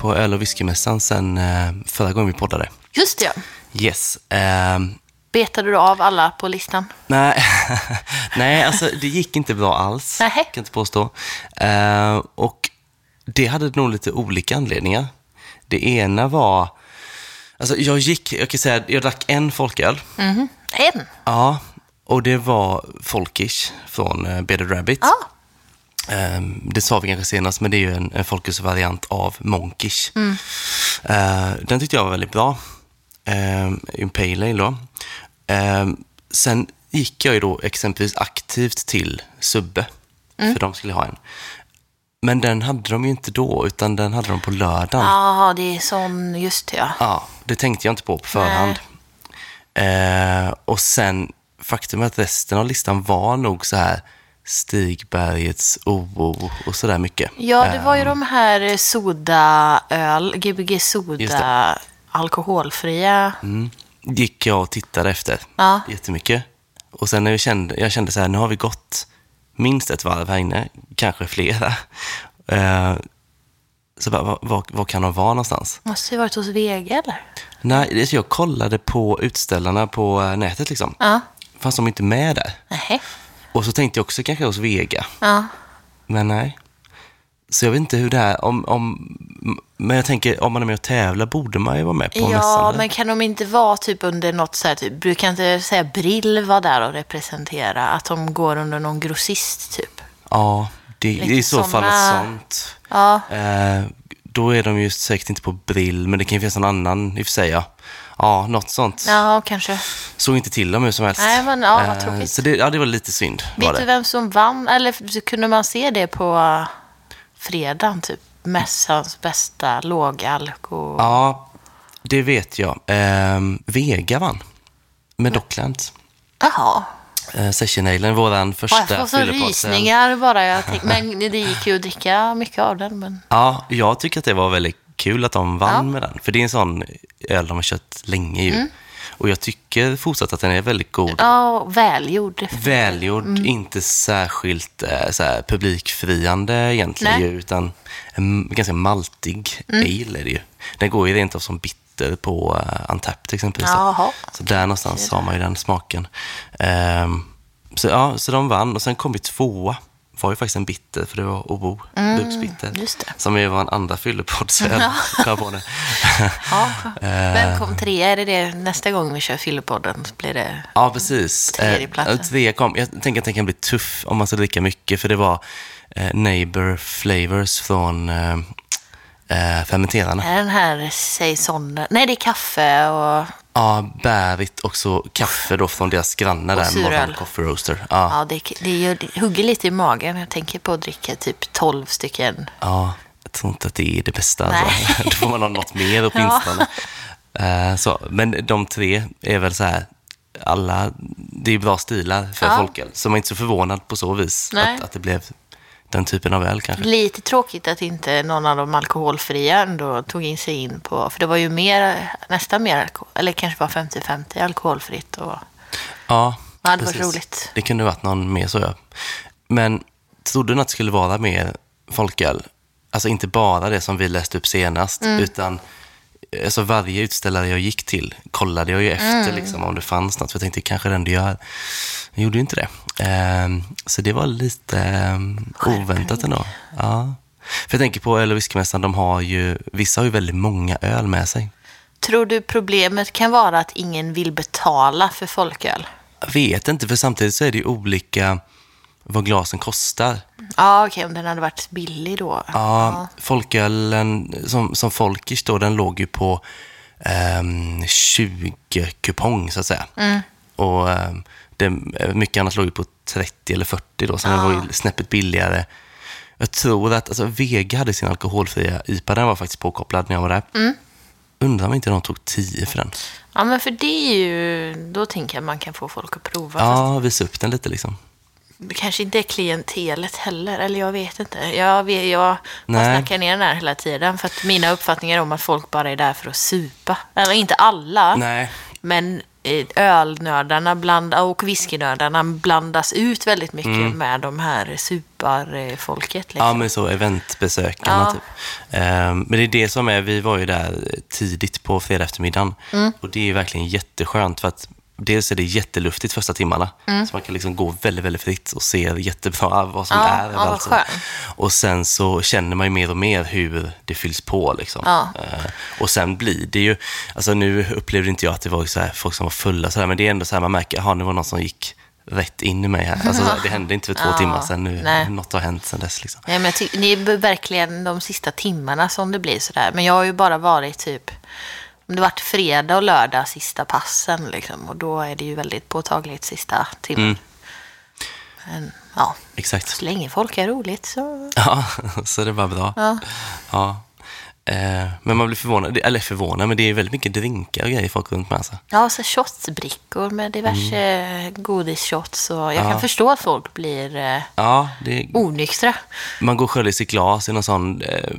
på öl och whiskymässan sen eh, förra gången vi poddade. Just det, ja. Yes. ehm, Betade du av alla på listan? nej, nej, alltså det gick inte bra alls. Nähä. Kan jag inte påstå. Eh, och det hade nog lite olika anledningar. Det ena var, alltså jag gick, jag kan säga, jag drack en folköl. En? Ja, och det var Folkish från uh, Bearded Rabbit. Ja. Ehm, det sa vi kanske senast, men det är ju en, en folkölsvariant av Monkish. Eh, den tyckte jag var väldigt bra. En Pale Ale då. Ehm, sen gick jag ju då exempelvis aktivt till Subbe, för de skulle ha en. Men den hade de ju inte då, utan den hade de på lördagen. Ja, det är sån, just det ja. Ja, det tänkte jag inte på på förhand. Eh, och sen, faktum är att resten av listan var nog så här Stigbergets OO och sådär mycket. Ja, det var ju Eh, de här sodaöl, Gbg Soda, alkoholfria. mm, gick jag och tittade efter Ja. jättemycket. Och sen när jag kände, jag kände så här, nu har vi gått minst ett varv här inne, kanske flera. Eh, så bara, vad, vad, vad kan de vara någonstans? Måste ju varit hos Vega eller? Nej, jag kollade på utställarna på eh, nätet liksom. Ja. Fanns de inte med där? Nej. Och så tänkte jag också kanske hos Vega. Ja. Men nej. Så jag vet inte hur det är. Om, om, men jag tänker, om man är med och tävlar borde man ju vara med på mässan. Ja, men kan de inte vara typ under något så här, typ, brukar inte säga Brill vara där och representera? Att de går under någon grossist typ? Ja, det, är i så fall såna- något sånt. Ja. Eh, då är de ju säkert inte på Brill, men det kan ju finnas någon annan i och för sig. Ja, ja något sånt. Ja, kanske. Såg inte till dem hur som helst. Nej, men ja, vad Eh, tråkigt. Så det, ja, det var lite synd. Vet du vem som vann? Eller kunde man se det på uh, fredagen typ? Mässans bästa lågalko. Ja, det vet jag. Eh, Vega vann. Med Docklands. Jaha. Eh, Session Alen, våran Ja, första Jag får så rysningar bara. Jag tänk, men det gick ju att dricka mycket av den. Men... Ja, jag tycker att det var väldigt kul att de vann Ja. med den. För det är en sån öl de har kört länge ju. Mm. Och jag tycker fortsatt att den är väldigt god. Ja, välgjord. Välgjord, Mm. inte särskilt eh, så här, publikfriande egentligen ju, utan en ganska maltig Mm. ale är det ju. Den går ju rent av som bitter på uh, Untapped exempelvis. Jaha. Så där någonstans har man ju den smaken. Ehm, så ja, så de vann och sen kom vi tvåa. Var ju faktiskt en bitter, för det var Obo. Mm, just det. Som ju var en andra fyllepoddsöl, kom jag på nu. Ja. Eh. Vem kom trea? Är det det nästa gång vi kör Fyllepodden? så Blir det... Ja, precis. Tredjeplatsen. Eh, trea kom. Jag tänker att den kan bli tuff om man ska dricka mycket, för det var eh, Neighbor Flavors från eh, eh, Fermenterarna. Är den här saison... Nej, det är kaffe och... Ja, bärigt och så kaffe då från deras grannar där. Morgon Coffee Roaster. Ja, Ja, det, det, gör, det hugger lite i magen. Jag tänker på att dricka typ 12 stycken. ja, jag tror inte att det är det bästa. Alltså. Då får man ha något mer åtminstone. Eh, så, men de tre är väl så här, alla, det är bra stilar för Ja. folköl. Så man är inte så förvånad på så vis att, att det blev den typen av öl kanske. Lite tråkigt att inte någon av de alkoholfria ändå tog in sig in på... För det var ju mer, nästan mer alkohol. Eller kanske var 50-50 alkoholfritt. Och, Ja, Ja, det var roligt. Det kunde varit någon mer så ja. Men trodde du att det skulle vara mer folköl? Alltså inte bara det som vi läste upp senast, Mm. utan alltså varje utställare jag gick till kollade jag ju efter Mm. liksom, om det fanns något. För jag tänkte kanske den du gör. Jag gjorde ju inte det. Ehm, så det var lite um, oväntat ändå. Ja. För jag tänker på öl och whiskymässan, de har ju, vissa har ju väldigt många öl med sig. tror du problemet kan vara att ingen vill betala för folköl? Jag vet inte, för samtidigt så är det ju olika vad glasen kostar. Ja, okej, om den hade varit billig då. Ja, folkölen som, som Folkish då, den låg ju på ehm, 20 kupong så att säga. Och ehm, det, mycket annat låg ju på 30 eller 40 då, så den var ju snäppet billigare. Jag tror att alltså, Vega hade sin alkoholfria IPA, den var faktiskt påkopplad när jag var där. Undrar om inte de tog 10 för den. Ja, men för det är ju... Då tänker jag att man kan få folk att prova. Fast Ja, visa upp den lite liksom. Kanske inte klientelet heller. Eller jag vet inte. Jag, jag Nej. snackar ner den här hela tiden. För att mina uppfattningar om att folk bara är där för att supa. Eller inte alla. Nej, Men eh, ölnördarna bland, och whiskynördarna blandas ut väldigt mycket med de här superfolket. Liksom. Ja, men så eventbesökarna Ja. typ. Ehm, men det är det som är, vi var ju där tidigt på fredag eftermiddagen Mm. och det är verkligen jätteskönt för att dels är det jätteluftigt första timmarna, Mm. så man kan liksom gå väldigt, väldigt fritt och se jättebra vad som Ja, är. ja, skönt. och sen så känner man ju mer och mer hur det fylls på. Liksom. Ja. Eh, och sen blir det ju, alltså nu upplevde inte jag att det var så här, folk som var fulla, så här, men det är ändå så här, man märker, jaha, det var någon som gick rätt in i mig här. Alltså, det hände inte för två Ja, timmar sedan, nu, nej. något har hänt sedan dess. Liksom. Nej, men det är verkligen de sista timmarna som det blir sådär. Men jag har ju bara varit typ, det varit fredag och lördag sista passen liksom. Och då är det ju väldigt påtagligt sista timmen. Mm. Men ja, Exakt. så länge folk är roligt så... Ja, så det var bra. Ja. Ja. Eh, men man blir förvånad, eller förvånad, men det är väldigt mycket drinkar och grejer folk runt med. Alltså. Ja, så shotsbrickor med diverse godisshots. Och jag Mm. Ja. kan förstå att folk blir eh, Ja, det, onyktra. man går och sköljer sitt glas i någon sån eh,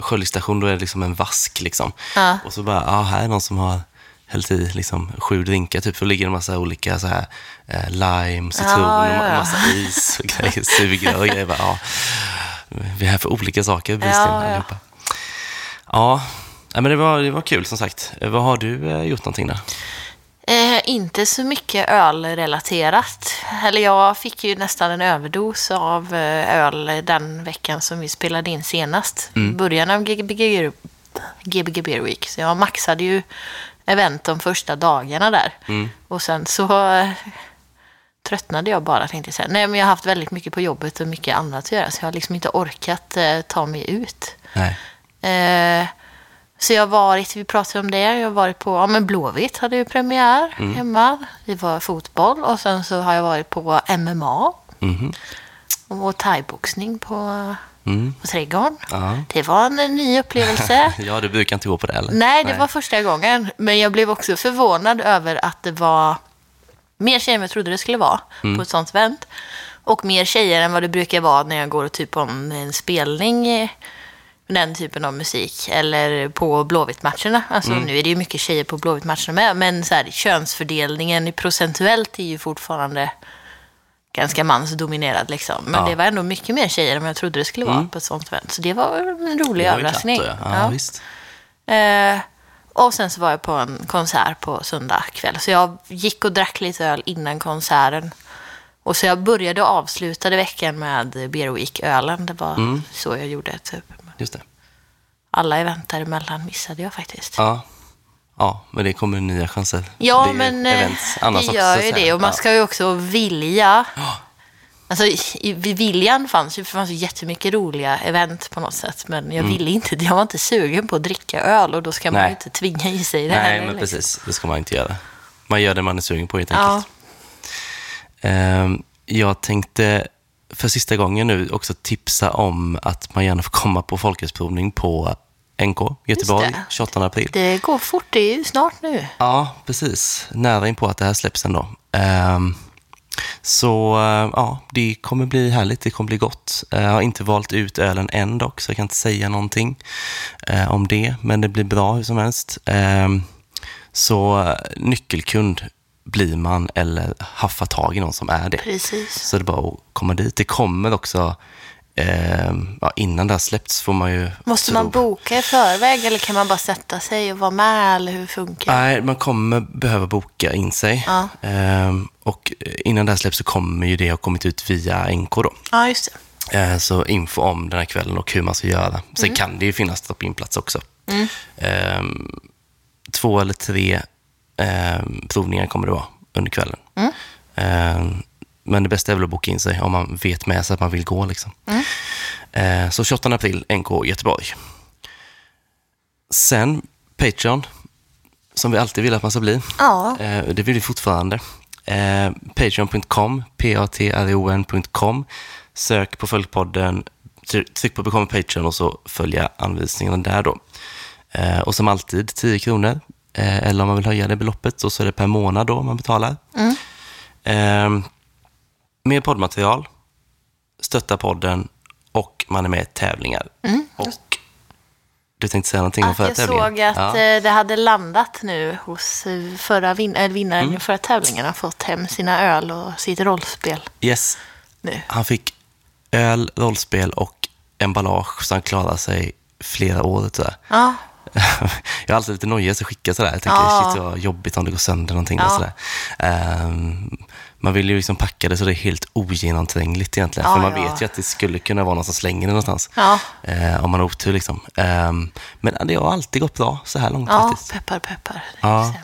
sköljstation, då är det liksom en vask. Liksom. Ja. Och så bara, ja, här är någon som har hällt i liksom, sju drinkar, typ. Ligger det en massa olika så här, eh, lime, citron Ja, ja, och massa is och grejer, sugrör och grejer. Bara, ja, vi är här för olika saker, bevisligen, ja. allihopa. Ja, men det var, det var kul som sagt. Eh, Vad har du eh, gjort någonting där? Eh, inte så mycket ölrelaterat. Eller jag fick ju nästan en överdos av eh, öl den veckan som vi spelade in senast. Början av GBG, GBG Beer Week. Så jag maxade ju event de första dagarna där. Och sen så eh, tröttnade jag bara tänkte jag säga. Nej men jag har haft väldigt mycket på jobbet och mycket annat att göra. Så jag har liksom inte orkat eh, ta mig ut. Nej. Eh, så jag har varit, vi pratade om det, jag har varit på, ja men Blåvitt hade ju premiär Mm. hemma. Det var fotboll och sen så har jag varit på MMA Mhm. och thaiboxning på, Mm. på Trädgården. Ja. Det var en ny upplevelse. ja, du brukar inte gå på det eller? Nej, det var första gången. Men jag blev också förvånad över att det var mer tjejer än jag trodde det skulle vara Mm. på ett sånt event. Och mer tjejer än vad det brukar vara när jag går typ på en, en spelning den typen av musik. Eller på Blåvitt-matcherna. Alltså Mm. nu är det ju mycket tjejer på Blåvitt-matcherna med. Men så här, könsfördelningen procentuellt är ju fortfarande ganska mansdominerad liksom. Men Ja. det var ändå mycket mer tjejer än jag trodde det skulle vara på ett sånt event. Så det var en rolig Det var ju överraskning. då, ja. Ja. Eh, och sen så var jag på en konsert på söndag kväll. Så jag gick och drack lite öl innan konserten. Och så jag började och avslutade veckan med Beer Week-ölen. Det var Mm. så jag gjorde. Typ. Just det. Alla event däremellan missade jag faktiskt. Ja. ja, men det kommer nya chanser. Ja, men eh, events det gör ju det. Och man Ja. ska ju också vilja. Alltså, i, viljan fanns ju, för det fanns ju jättemycket roliga event på något sätt. Men jag ville inte, jag var inte sugen på att dricka öl och då ska man Mm. Nej. ju inte tvinga i sig det Nej, heller, men liksom. precis. Det ska man inte göra. Man gör det man är sugen på helt Ja. enkelt. Ehm, Jag tänkte för sista gången nu också tipsa om att man gärna får komma på folkhälsprovning på NK Göteborg det. 28 april. Det går fort, det är ju snart nu. Ja, precis. Nära in på att det här släpps ändå. Ehm, så eh, ja, det kommer bli härligt. Det kommer bli gott. Eh, Jag har inte valt ut ölen än dock, så jag kan inte säga någonting eh, om det. Men det blir bra hur som helst. Ehm, så nyckelkund blir man eller haffa tag i någon som är det. Precis. Så det är bara att komma dit. Det kommer också, eh, ja, innan det här släppts får man ju... Måste man boka i förväg eller kan man bara sätta sig och vara med eller hur funkar det? Nej, man kommer behöva boka in sig. Ja. Ehm, och innan det här släpps så kommer ju det ha kommit ut via NK då. Ja, just det. Ehm, så info om den här kvällen och hur man ska göra. Sen Mm. kan det ju finnas drop-in-plats också. Ehm, två eller tre ehm, provningar kommer det vara under kvällen. Mm. Ehm, men det bästa är väl att boka in sig om man vet med sig att man vill gå. Liksom. Mm. Ehm, så 28 april, NK Göteborg. Sen Patreon, som vi alltid vill att man ska bli. Ja. Eh, det vill vi fortfarande. Eh, Patreon.com, p-a-t-r-o-n.com. Sök på Följpodden, try- tryck på Become Patreon och så följa anvisningarna där då. Eh, och som alltid 10 kronor. Eh, eller om man vill höja det beloppet så, så är det per månad då man betalar. Eh, mer poddmaterial, stötta podden och man är med i tävlingar. och Du tänkte säga någonting om förra jag tävlingen? såg att ja. eh, det hade landat nu hos eh, förra vin- äh, vinnaren Mm. i förra tävlingen. har fått hem sina öl och sitt rollspel Yes, nu. han fick öl, rollspel och emballage så han klarade sig flera år. Jag. Ja, jag har alltid lite nojig att skicka sådär. Jag tänker, Ja. shit vad jobbigt om det går sönder någonting. Ja. Och sådär. Ehm, man vill ju liksom packa det så det är helt ogenomträngligt egentligen. Ja, för man ja. vet ju att det skulle kunna vara någon som slänger det någonstans. ja, Eh, om man har otur liksom. Ehm, men det har alltid gått bra så här långt ja faktiskt. peppar peppar. Ja.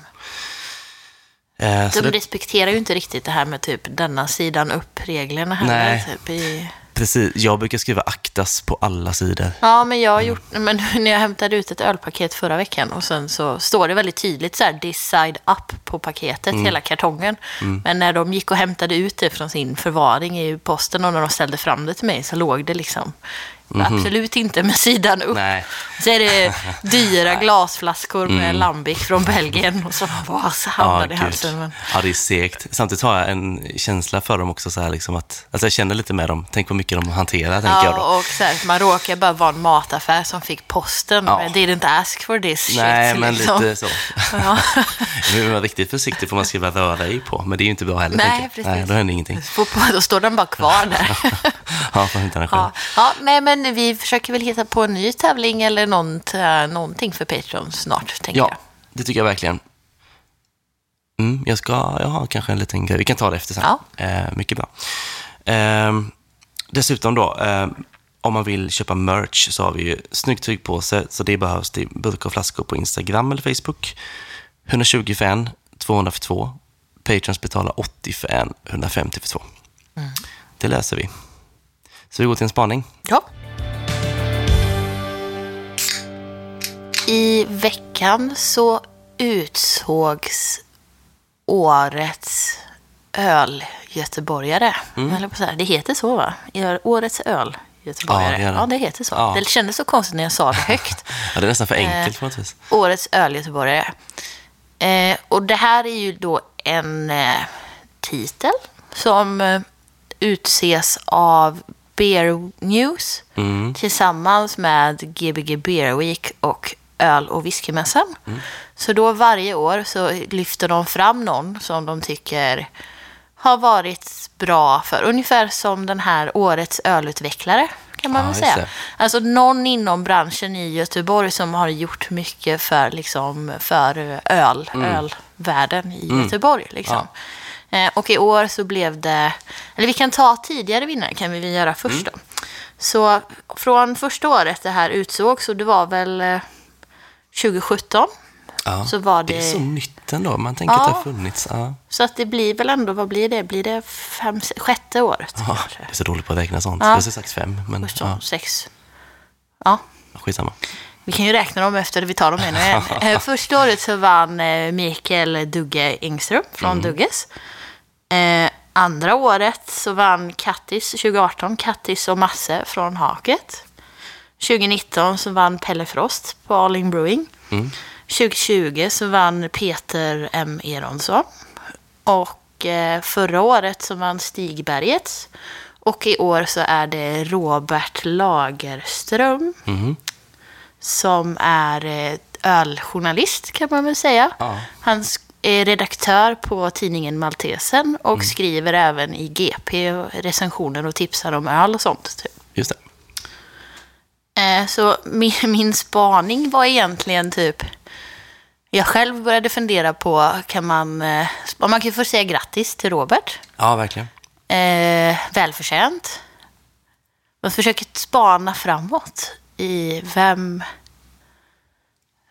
Eh, De det, respekterar ju inte riktigt det här med typ denna sidan upp-reglerna heller. Typ i... precis, jag brukar skriva aktas på alla sidor. Ja, men jag har gjort, men när jag hämtade ut ett ölpaket förra veckan och sen så står det väldigt tydligt så här, side up på paketet, hela kartongen. Men när de gick och hämtade ut det från sin förvaring i posten och när de ställde fram det till mig så låg det liksom absolut inte med sidan upp. Nej. Så är det dyra glasflaskor med Lambic från Belgien och så bara så hamnade i halsen. Men... ja, det är segt. Samtidigt har jag en känsla för dem också, så här, liksom att, alltså jag känner lite med dem. Tänk vad mycket de hanterar, tänker jag då. Ja, och så här, man råkar bara vara en mataffär som fick posten. Ja. Men didn't ask for this Nej, shit. men liksom. lite så. Ja. Nu är man riktigt försiktig får man skriva röra i på, men det är ju inte bra heller. Nej, precis. Nej, då händer ingenting. På- Då står den bara kvar där. Ja, får hitta den själv. ja. ja, nej, men vi försöker väl hitta på en ny tävling eller något, äh, någonting för Patreon snart, tänker Ja, jag. det tycker jag verkligen. Mm, jag ska, jag har kanske en liten grej. Vi kan ta det efter sen. Ja. Eh, mycket bra. Eh, dessutom då, eh, om man vill köpa merch så har vi ju snygg tygpåse, så det behövs till burkar och flaskor på Instagram eller Facebook. 120 för en, 200 för två. Patrons betalar 80 för en, 150 för två. Mm. Det läser vi. Så vi går till en spaning. Ja. I veckan så utsågs årets öl-göteborgare. Eller på så här, det heter så va? Årets öl-göteborgare. Ja, det det. Ja, det heter så. Ja. Det kändes så konstigt när jag sa det högt. Ja, det är nästan för Eh. enkelt på något vis. Årets öl-göteborgare. Eh, och det här är ju då en eh, titel som eh, utses av Beer News Mm. tillsammans med Gbg Beer Week och Öl och whiskymässan. Så då varje år så lyfter de fram någon som de tycker har varit bra för. Ungefär som den här årets ölutvecklare kan man Ja, väl säga. Alltså någon inom branschen i Göteborg som har gjort mycket för, liksom, för öl, ölvärlden i Göteborg. Liksom. Eh, och i år så blev det, eller vi kan ta tidigare vinnare kan vi väl göra först då. Så från första året det här utsågs, och det var väl eh, 2017. Ja, så var det är det- så nytt ändå. Man tänker att Ja. det har funnits. Ja. Så att det blir väl ändå, vad blir det? Blir det fem, sjätte året Ja, jag är så dålig på att räkna sånt. Ja. Jag har sagt fem, men Först ja, sex. Ja, skitsamma. vi kan ju räkna dem efter vi tar dem en och en. Första året så vann eh, Mikael Dugge Engström från Dugges. Eh, andra året så vann Kattis 2018, Kattis och Masse från Haket. 2019 så vann Pelle Frost på Arling Brewing. 2020 så vann Peter M. Eronsson. Och eh, förra året så vann Stigbergets. Och i år så är det Robert Lagerström Mhm. som är eh, öljournalist kan man väl säga. Ja. Han är redaktör på tidningen Maltesen och Mm. skriver även i GP recensioner och tipsar om öl och sånt. Typ. Just det. Eh, Så min, min spaning var egentligen typ... Jag själv började fundera på, kan man... eh, Man kan ju få säga grattis till Robert. Ja, verkligen. Eh, välförtjänt. Man försöker spana framåt i vem...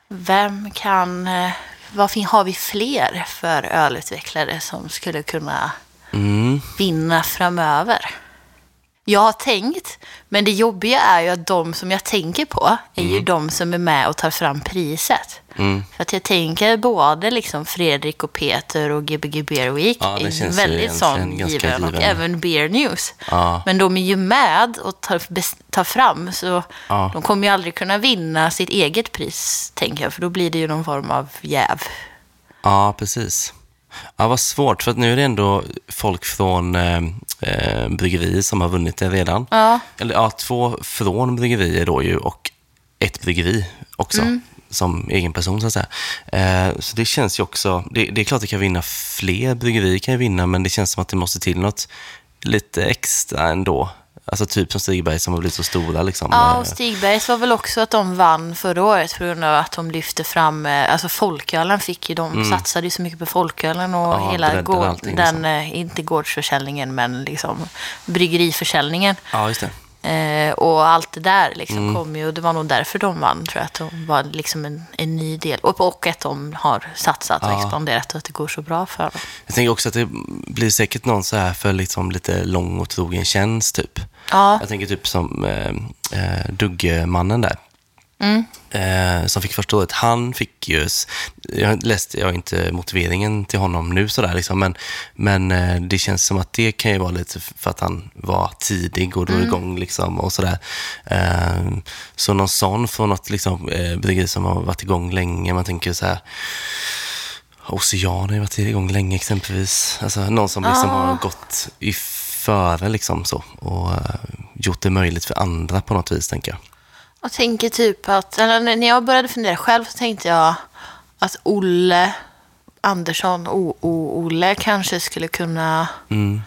Vem kan... eh, Vad fin- har vi fler för ölutvecklare som skulle kunna Mm. vinna framöver? Jag har tänkt, men det jobbiga är ju att de som jag tänker på är ju de som är med och tar fram priset. Mm. För att jag tänker både liksom Fredrik och Peter och Gbg Beer Week Ja, är väldigt sån given och även Beer News. Ja. Men de är ju med och tar, tar fram så Ja. de kommer ju aldrig kunna vinna sitt eget pris, tänker jag. För då blir det ju någon form av jäv. Ja, precis. Ja, vad svårt, för att nu är det ändå folk från eh, eh, bryggerier som har vunnit det redan. Ja. Eller ja, två från bryggerier då ju och ett bryggeri också. Mm. Som egen person så att säga. Eh, så det känns ju också, det, det är klart att det kan vinna fler bryggerier kan ju vinna, men det känns som att det måste till något lite extra ändå. Alltså typ som Stigberg som har blivit så stora liksom. Ja, Eh, och Stigbergs var väl också att de vann förra året på grund av att de lyfte fram, eh, alltså folkölen fick ju, de satsade ju så mycket på folkölen och Mm. Ja, hela gård, allting, den, liksom. eh, inte gårdsförsäljningen, men liksom bryggeriförsäljningen. Ja, just det. Eh, och allt det där liksom Mm. kom ju, och det var nog därför de vann, tror jag, att de var liksom en, en ny del. Och, och att de har satsat och Ja. expanderat och att det går så bra för dem. Jag tänker också att det blir säkert någon så här för liksom lite lång och trogen tjänst typ. Ja, Jag tänker typ som eh, eh, Duggemannen där. Mm. Eh, som fick första året. Han fick ju, jag läste jag inte motiveringen till honom nu sådär liksom, men, men eh, det känns som att det kan ju vara lite för att han var tidig och drog Mm. igång liksom och sådär. Eh, så någon sån från något liksom, bryggeri som har varit igång länge, man tänker så här Ocean har ju varit igång länge exempelvis. Alltså någon som liksom Ja. har gått i före liksom så och gjort det möjligt för andra på något vis, tänker jag. Jag tänker typ att, eller när jag började fundera själv så tänkte jag att Olle Andersson, O-O-Olle, kanske skulle kunna Mm.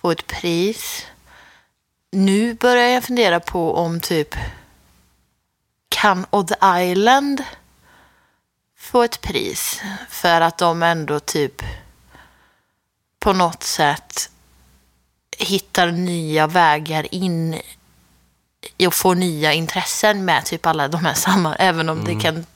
få ett pris. Nu börjar jag fundera på om typ kan Odd Island få ett pris för att de ändå typ på något sätt hittar nya vägar in i att få nya intressen med typ alla de här samma, även om det kan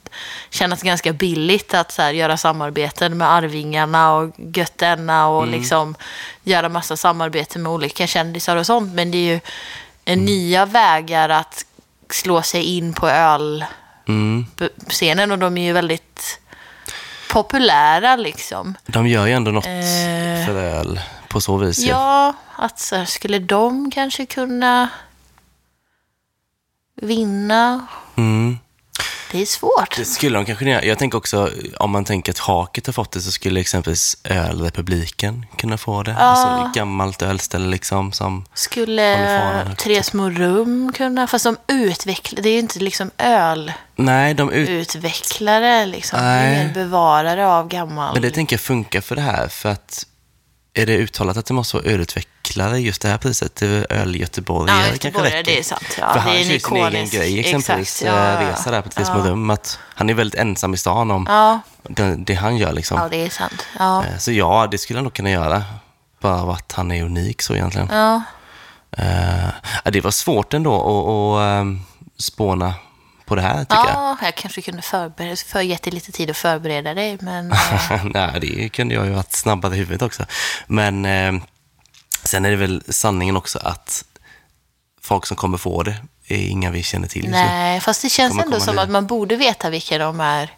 kännas ganska billigt att så här, göra samarbeten med Arvingarna och Götterna och liksom göra massa samarbeten med olika kändisar och sånt. Men det är ju en nya vägar att slå sig in på ölscenen Mm. och de är ju väldigt populära liksom. De gör ju ändå något Eh. för öl på så vis. ju. Ja, att så här, skulle de kanske kunna vinna? Mm. Det är svårt. Det skulle de kanske göra. Jag tänker också, om man tänker att Haket har fått det, så skulle exempelvis Ölrepubliken kunna få det. Alltså, ett gammalt ölställe liksom som... Skulle små rum kunna, fast de utvecklar, det är ju inte liksom Nej, de ut... ölutvecklare liksom. Nej. bevarare av gammal. Men det tänker jag funkar för det här, för att är det uttalat att det måste vara ölutvecklare just det här priset? Det är öl Göteborgare Ja, kanske räcker. det är sant. Ja, för det han kör sin egen grej, exempelvis exakt, ja, eh, ja. resa där på små Ja. rum. Att han är väldigt ensam i stan om Ja, det, det han gör liksom. ja, det är sant. Ja, Eh, Så ja, det skulle han nog kunna göra. Bara av att han är unik så egentligen. ja. Ja, det var svårt ändå att, att spåna på det här, tycker jag. ja jag kanske kunde förbereda, för gett dig lite tid att förbereda dig, men eh, Nej, det kunde jag ju varit snabbare i huvudet också. Men eh, sen är det väl sanningen också att folk som kommer få det är inga vi känner till nu. nej, fast det känns ändå som nya. att man borde veta vilka de är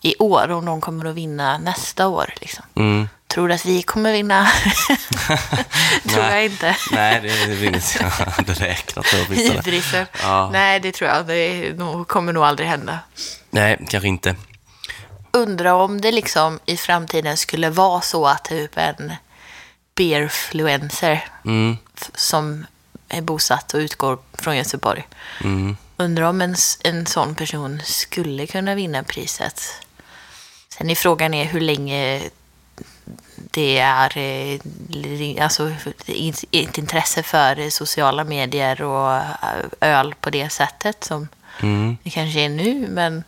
i år, om de kommer att vinna nästa år. Liksom. Mm. Tror du att vi kommer vinna? tror Nej. jag inte. Nej, det är inget jag hade räknat med. Hybrisen. Ja. Nej, det tror jag. Det kommer nog aldrig hända. Nej, kanske inte. Undrar om det liksom i framtiden skulle vara så att typ en beerfluencer Mm. som är bosatt och utgår från Göteborg. Mm. Undrar om en, en sån person skulle kunna vinna priset. Sen är frågan är hur länge det är eh, alltså, ett intresse för sociala medier och eh, öl på det sättet som Mm. det kanske är nu. Men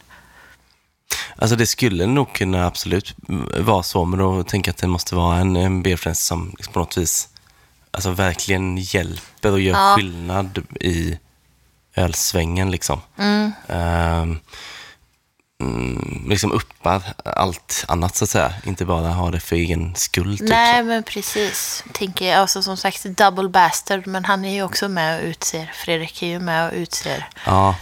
Alltså det skulle nog kunna absolut vara så, men då tänker jag att det måste vara en, en beerfluencer som liksom på något vis alltså verkligen hjälper och gör Ja. skillnad i ölsvängen. Liksom. Ehm, mm, liksom uppar allt annat så att säga. Inte bara ha det för egen skull. Typ, nej, så. men precis. Tänker, alltså, som sagt, double bastard, men han är ju också med och utser. Fredrik är ju med och utser. Ja,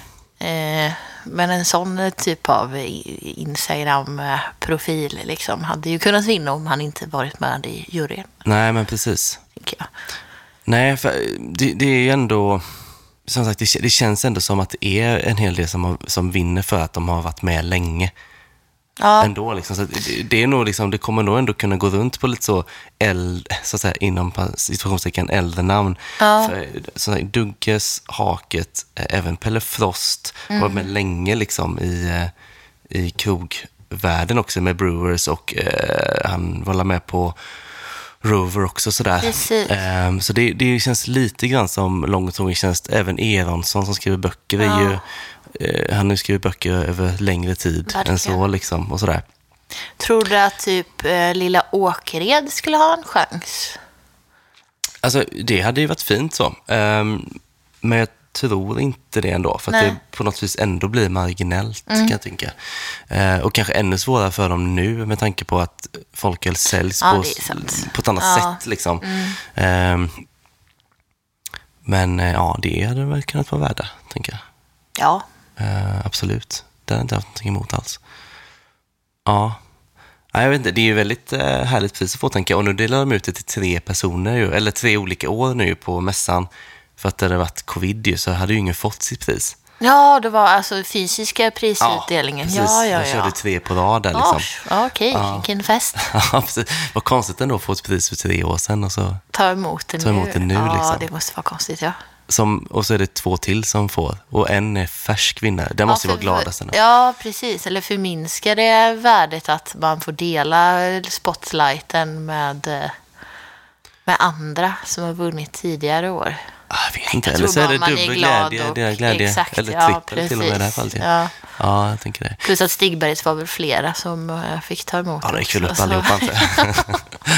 Eh, men en sån typ av Instagram-profil liksom, hade ju kunnat vinna om han inte varit med i juryn. nej men precis. Tänker jag. Nej, för det, det är ju ändå... Som sagt, det, det känns ändå som att det är en hel del som, har, som vinner för att de har varit med länge. Ja. Ändå liksom. Så det, det är nog liksom, det kommer nog ändå kunna gå runt på lite så, äldre, så att säga, inom situationstecken äldre namn. Ja. För, så här, Dugges, Haket, även Pelle Frost har varit med länge liksom i, i krogvärlden också med Brewers och eh, han var med på Rover också sådär. Ehm, så det, det känns lite grann som lång och trogen tjänst. Även Eronsson som skriver böcker är ju, eh, han har skrivit böcker över längre tid Verkligen. än så liksom och sådär. Tror du att typ eh, lilla Åkered skulle ha en chans? Alltså det hade ju varit fint så. Ehm, men jag tror inte det ändå. För att Nej. Mm. det på något vis ändå blir marginellt kan jag tänka. Eh, och kanske ännu svårare för dem nu med tanke på att folköl säljs Ja, på, på ett annat Ja. Mm. sätt. Liksom. Ehm, men eh, ja, det hade väl kunnat vara värda, tänker jag. Ja, Eh, absolut. Det hade jag inte haft någonting emot alls. Ja. Nej, jag vet inte, det är ju väldigt uh, härligt pris att få tänka. Och nu delar de ut det till tre personer, ju, eller tre olika år nu på mässan. För att det hade varit covid ju, så hade ju ingen fått sitt pris. ja det var alltså fysiska prisutdelningen. precis. Ja, ja, Jag ja. körde tre på rad där Ja, liksom. ja, Okej, Ja. vilken fest. Ja, precis. Vad konstigt ändå att få ett pris för tre år sedan. Och, så, Ta emot det Ta nu. emot det nu, ja, liksom. det måste vara konstigt, ja. som, och så är det två till som får. Och en är färsk vinnare. Den måste ju ja, vara gladast ändå. Ja, precis. Eller förminskar det värdet att man får dela spotlighten med, eh, med andra som har vunnit tidigare år. Ah, Jag vet inte, Jag eller så är det är dubbel glädje. och- är glädje exakt, eller ja, trippel till och med i det här fallet. Ja. Ja. ja, jag tänker det. Plus att Stigbergs var väl flera som eh, fick ta emot Ja, det gick väl upp så- allihopa inte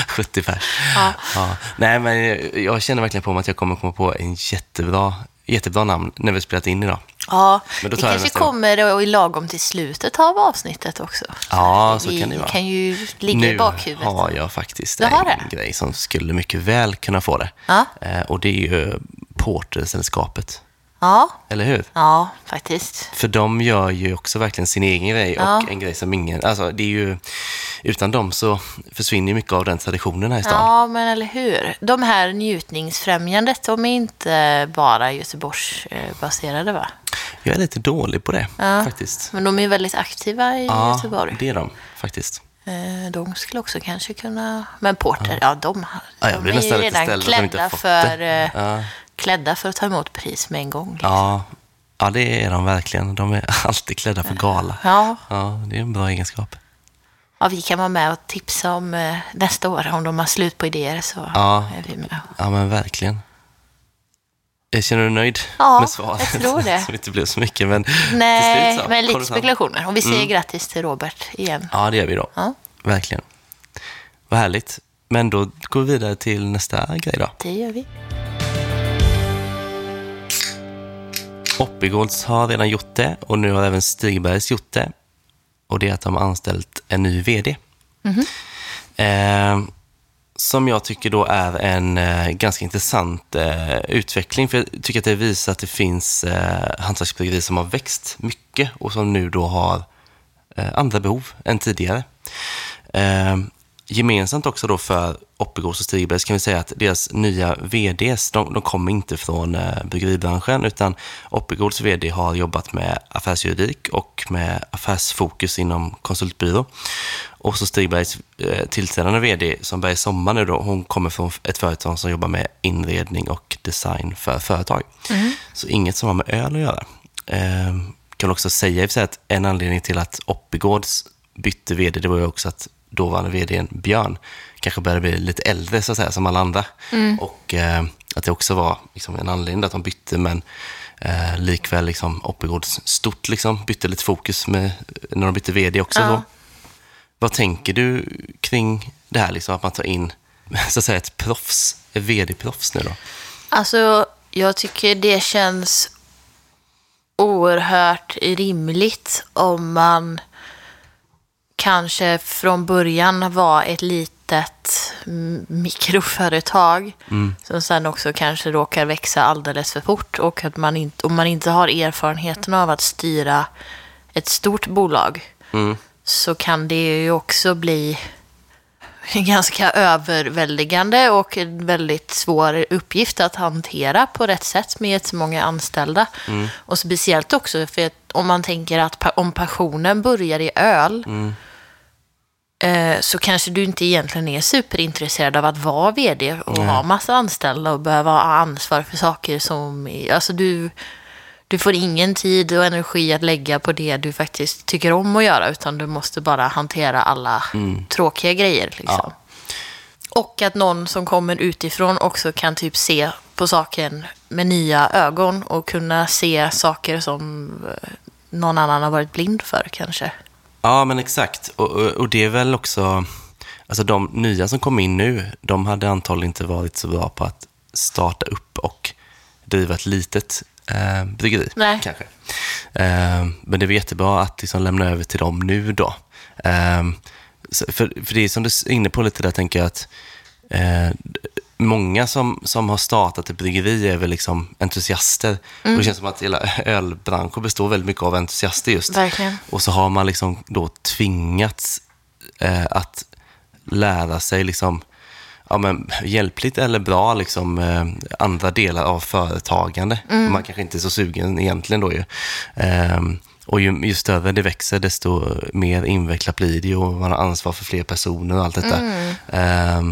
70 pers. Ja. Ja. Nej, men jag- känner verkligen på mig att jag kommer komma på en jättebra, jättebra namn när vi spelat in idag. Ja, Men då det kanske kommer och i lagom till slutet av avsnittet också. Ja, så vi kan det vara. kan ju ligga nu i bakhuvudet. har jag faktiskt Du en grej som skulle mycket väl kunna få det. Ja. Eh, och det är ju Portersällskapet. Ja, Eller hur? ja, faktiskt. För de gör ju också verkligen sin egen grej Ja. och en grej som ingen... Alltså det är ju... Utan dem så försvinner ju mycket av den traditionen här i stan. Ja, men eller hur. De här njutningsfrämjandet, de är inte bara Göteborgsbaserade, va? Jag är lite dålig på det Ja. faktiskt. Men de är väldigt aktiva i Ja, Göteborg. det är de faktiskt. Eh, De skulle också kanske kunna... Men Porter, ja, de, har- Ja, jag de blir är ju redan de klädda för, det. eh, Ja. Klädda för att ta emot pris med en gång. liksom. Ja, ja, det är de verkligen. De är alltid klädda för gala. Ja, Ja, det är en bra egenskap. ja, vi kan vara med och tipsa om eh, nästa år. Om de har slut på idéer så Ja. är vi med. Ja, men verkligen. Jag känner du nöjd Ja, med svaret? jag tror det. Som inte blev så mycket, men Nej, till slut så men lite spekulationer. Och vi säger Mm. grattis till Robert igen. Ja, det gör vi då. Ja. Verkligen. Vad härligt. Men då går vi vidare till nästa grej då. Det gör vi. Oppigårds har redan gjort det och nu har även Stigbergs gjort det. Och det är att de har anställt en ny VD. Eh, som jag tycker då är en eh, ganska intressant eh, utveckling. För jag tycker att det visar att det finns eh, hantverksbryggerier som har växt mycket och som nu då har eh, andra behov än tidigare. Gemensamt också då för Oppigårds och Stigbergs kan vi säga att deras nya VDs, de, de kommer inte från eh, bryggeribranschen utan Oppigårds VD har jobbat med affärsjuridik och med affärsfokus inom konsultbyrå. Och så Stigbergs eh, tillträdande VD som börjar i sommar nu då, hon kommer från ett företag som jobbar med inredning och design för företag. Så inget som har med öl att göra. Eh, kan också säga i att en anledning till att Oppigårds bytte VD, det var ju också att dåvarande VDn Björn kanske började bli lite äldre så att säga, som alla andra. Och eh, att det också var liksom, en anledning att de bytte, men eh, likväl liksom, Oppigårds stort liksom, bytte lite fokus med, när de bytte VD också. Ja. Vad tänker du kring det här, liksom, att man tar in så att säga, ett proffs, ett VD-proffs nu då? Alltså, jag tycker det känns oerhört rimligt om man kanske från början var ett litet mm, mikroföretag som sen också kanske råkar växa alldeles för fort och att man inte, om man inte har erfarenheten av att styra ett stort bolag Mm. så kan det ju också bli ganska överväldigande och en väldigt svår uppgift att hantera på rätt sätt med jättemånga anställda. Mm. Och speciellt också för att om man tänker att pa- om passionen börjar i öl Mm. eh, så kanske du inte egentligen är superintresserad av att vara vd och ha massa anställda och behöva ha ansvar för saker som... Alltså du, du får ingen tid och energi att lägga på det du faktiskt tycker om att göra utan du måste bara hantera alla tråkiga grejer. Liksom. Ja. Och att någon som kommer utifrån också kan typ se på saken med nya ögon och kunna se saker som eh, någon annan har varit blind för kanske. Ja, men exakt. Och, och, och det är väl också... Alltså de nya som kom in nu, de hade antagligen inte varit så bra på att starta upp och driva ett litet eh, bryggeri. Nej. Kanske. Eh, men det är jättebra att liksom lämna över till dem nu då. Eh, för, för det är som du är inne på lite där, tänker jag att eh, många som, som har startat ett bryggeri är väl liksom entusiaster. Och det känns som att hela ölbranschen består väldigt mycket av entusiaster just. Verkligen. Och så har man liksom då tvingats eh, att lära sig liksom, ja, men, hjälpligt eller bra liksom, eh, andra delar av företagande. Man kanske inte är så sugen egentligen då ju. Eh, och ju, ju större det växer, desto mer invecklat blir det och man har ansvar för fler personer och allt detta. Eh,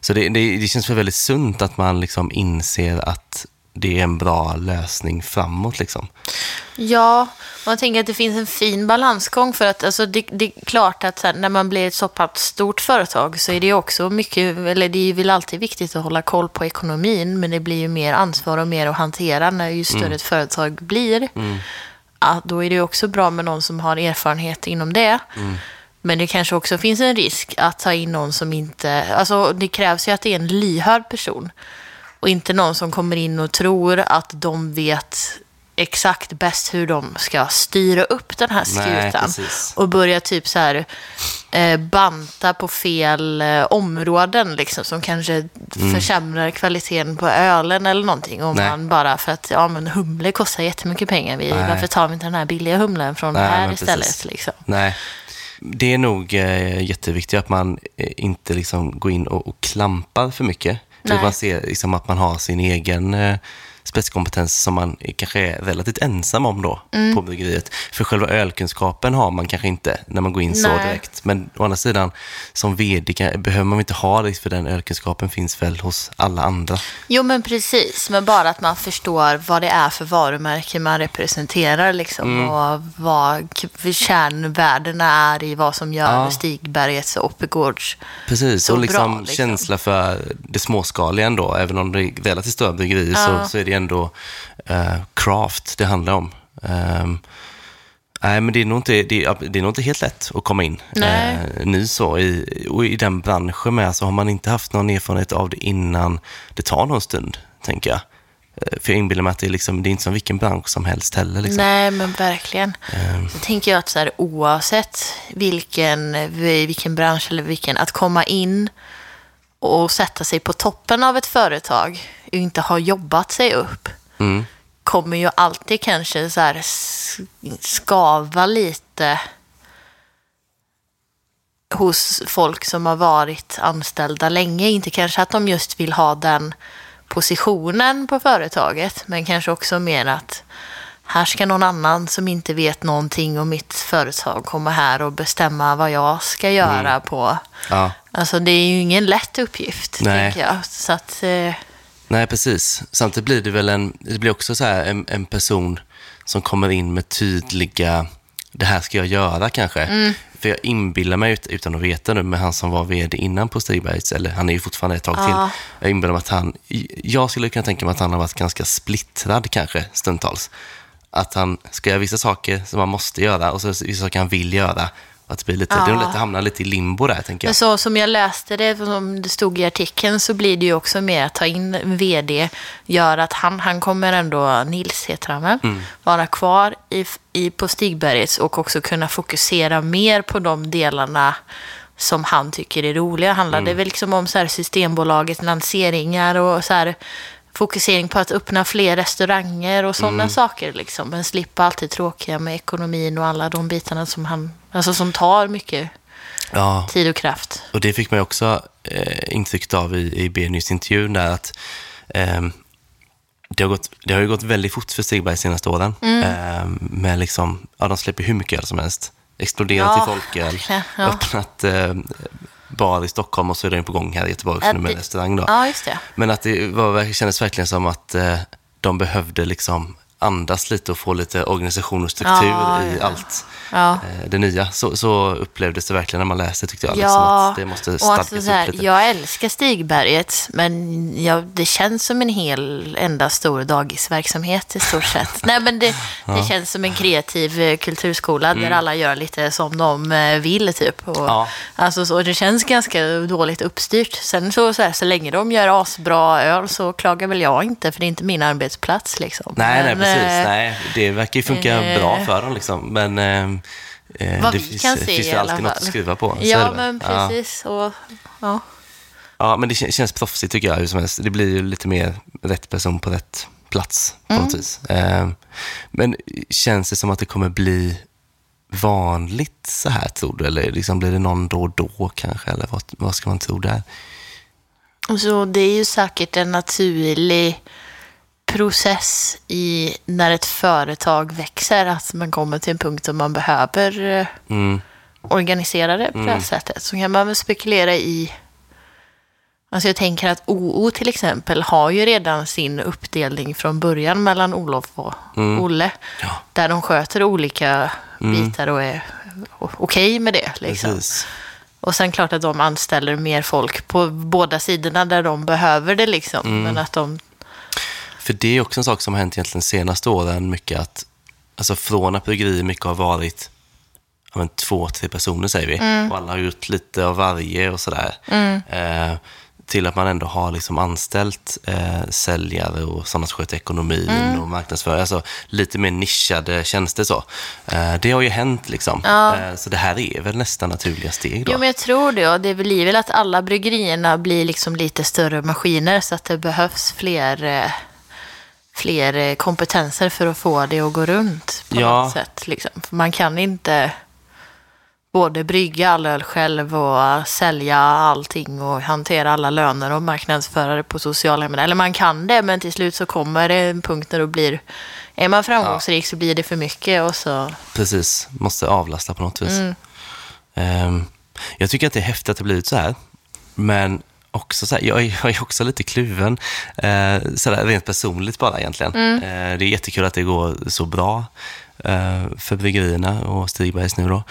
så det, det, det känns väl väldigt sunt att man liksom inser att det är en bra lösning framåt. Liksom. Ja, man tänker att det finns en fin balansgång för att alltså, det, det är klart att här, när man blir ett så pass stort företag så är det också mycket, eller det är väl alltid viktigt att hålla koll på ekonomin, men det blir ju mer ansvar och mer att hantera när ju större ett företag blir. Ja, då är det också bra med någon som har erfarenhet inom det. Men det kanske också finns en risk att ta in någon som inte... Alltså det krävs ju att det är en lyhörd person. Och inte någon som kommer in och tror att de vet exakt bäst hur de ska styra upp den här Nej, skutan. precis. och börja typ så här eh, banta på fel eh, områden liksom, som kanske försämrar kvaliteten på ölen eller någonting. Om Nej. man bara för att ja, men humle kostar jättemycket pengar. Vi, Nej. varför tar vi inte den här billiga humlen från Nej, här istället? Liksom? Nej, det är nog eh, jätteviktigt att man eh, inte liksom går in och, och klampar för mycket. Nej. Typ att man ser liksom att man har sin egen eh, spetskompetens som man kanske är relativt ensam om då Mm. på bryggeriet. För själva ölkunskapen har man kanske inte när man går in så Nej. direkt. Men å andra sidan, som vd behöver man inte ha det för den ölkunskapen finns väl hos alla andra. Jo, men precis. Men bara att man förstår vad det är för varumärke man representerar liksom, Mm. och vad kärnvärdena är i vad som gör Ja. Stigbergets och Oppegårds Precis, så och liksom, bra, liksom. känsla för det småskaliga ändå. Även om det är relativt stora bryggerier så, så är det ändå eh, craft det handlar om. Ehm, nej, men det är, nog inte, det, är, det är nog inte helt lätt att komma in Nej. eh, ny så. I, och i den branschen med så har man inte haft någon erfarenhet av det innan det tar någon stund, tänker jag. Eh, För jag inbillar mig att det är, liksom, det är inte som vilken bransch som helst heller. Liksom. Nej, men verkligen. Ehm, Så tänker jag att så här, oavsett vilken, vilken bransch eller vilken, att komma in och sätta sig på toppen av ett företag inte ha jobbat sig upp mm, kommer ju alltid kanske så här skava lite hos folk som har varit anställda länge. Inte kanske att de just vill ha den positionen på företaget, men kanske också mer att här ska någon annan som inte vet någonting om mitt företag komma här och bestämma vad jag ska göra på... ja. Alltså det är ju ingen lätt uppgift, Nej. tänker jag. Så att, eh, Nej, precis. Samtidigt blir det väl en, det blir också så här en, en person som kommer in med tydliga, det här ska jag göra kanske. För jag inbillar mig, ut- utan att veta nu, med han som var vd innan på Stigbergs, eller han är ju fortfarande ett tag till. Jag inbillar mig att han, jag skulle kunna tänka mig att han har varit ganska splittrad kanske stundtals. Att han ska göra vissa saker som han måste göra och så vissa saker han vill göra. Att det, blir lite, det är nog lätt att hamna lite i limbo där, tänker Men jag. så som jag läste det, som det stod i artikeln, så blir det ju också med att ta in en vd, gör att han, han kommer ändå, Nils heter han väl, Mm. vara kvar i, i, på Stigbergets och också kunna fokusera mer på de delarna som han tycker är roliga. Handlar det väl liksom om så här Systembolagets lanseringar och så här fokusering på att öppna fler restauranger och sådana saker. Liksom. Men slippa allt det tråkiga med ekonomin och alla de bitarna som han, alltså som tar mycket Ja, tid och kraft. och det fick man också eh, intrycket av i, i B-News-intervjun där att ehm, det, har gått, det har ju gått väldigt fort för Stigberg de senaste åren. Mm. Ehm, med liksom, ja, de släpper hur mycket öl som helst. Exploderat Ja, i folköl, ja. öppnat eh, bar i Stockholm och så är den på gång här i Göteborg också nu med det- restaurang då. Ja, just det. Men att det var, det kändes verkligen som att eh, de behövde liksom andas lite och få lite organisation och struktur Ja, i ja. allt Ja. eh, det nya. Så, så upplevdes det verkligen när man läste tyckte jag. Liksom, Ja, att det måste och stadgas alltså så här, upp lite. jag älskar Stigberget, men jag, det känns som en hel enda stor dagisverksamhet i stort sett. Nej, men det, det känns som en kreativ eh, kulturskola där alla gör lite som de eh, vill, typ. Och, Mm. Alltså, så, det känns ganska dåligt uppstyrt. Sen så, så, här, så länge de gör asbra öl så klagar väl jag inte, för det är inte min arbetsplats. Liksom. Nej, nej, Men, precis. eh, Nej, det verkar ju funka eh, bra för dem liksom. Men eh, eh, Vad det vi finns, kan se finns ju alltid något att skruva på. Ja, men Ja. precis. Och, ja. Ja, men det kän- känns proffsigt tycker jag hur som helst. Det blir ju lite mer rätt person på rätt plats på Mm. något vis. Eh, men känns det som att det kommer bli vanligt så här tror du? Eller liksom blir det någon då och då kanske? Eller vad, vad ska man tro där? Så det är ju säkert en naturlig process i när ett företag växer, att man kommer till en punkt där man behöver eh, Mm. organisera det på det här sättet. Så kan man väl spekulera i... Alltså jag tänker att OO till exempel har ju redan sin uppdelning från början mellan Olof och Olle. Ja. Där de sköter olika bitar och är okej med det. Liksom. Precis. Och sen klart att de anställer mer folk på båda sidorna där de behöver det liksom. Mm. Men att de... För det är också en sak som har hänt egentligen de senaste åren mycket att, alltså från att bryggerier mycket har varit ja, men två, tre personer säger vi, och alla har gjort lite av varje och sådär. Eh, till att man ändå har liksom anställt eh, säljare och sådana som sköter ekonomin och marknadsföring, alltså lite mer nischade tjänster så. Eh, det har ju hänt liksom. Eh, så det här är väl nästan naturliga steg då. Jo, men jag tror det. Och det blir väl att alla bryggerierna blir liksom lite större maskiner så att det behövs fler, eh, fler eh, kompetenser för att få det att gå runt på Ja. något sätt. Liksom. Man kan inte både brygga all öl själv och sälja allting och hantera alla löner och marknadsföra det på sociala medier. Eller man kan det, men till slut så kommer det en punkt där det blir... Är man framgångsrik så blir det för mycket och så... Precis, måste avlasta på något vis. Mm. Ehm, jag tycker att det är häftigt att det blivit så här. Men också så här, jag, är, jag är också lite kluven. Uh, så där, rent personligt bara egentligen. Mm. Eh, det är jättekul att det går så bra eh, för bryggerierna och Stigbergs nu då.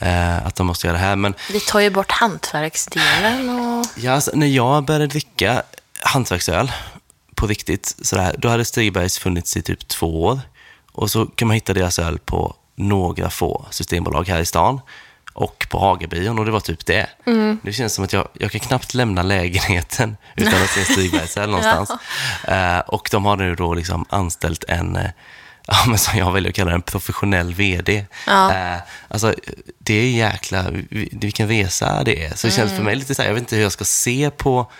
eh, att de måste göra det här. Men Det tar ju bort hantverksdelen och... Ja, alltså, när jag började dricka hantverksöl på riktigt, sådär, då hade Stigbergs funnits i typ två år. Och så kan man hitta deras öl på några få systembolag här i stan och på Hagabion och det var typ det. Det känns som att jag, jag kan knappt lämna lägenheten utan att se en Stigbergs öl någonstans. Eh, och de har nu då liksom anställt en eh, Ja, men som jag väljer att kalla det, en professionell VD. Ja. Eh, alltså, det är jäkla, vi- vilken resa det är. Så det känns för mig lite så här, jag vet inte hur jag ska se på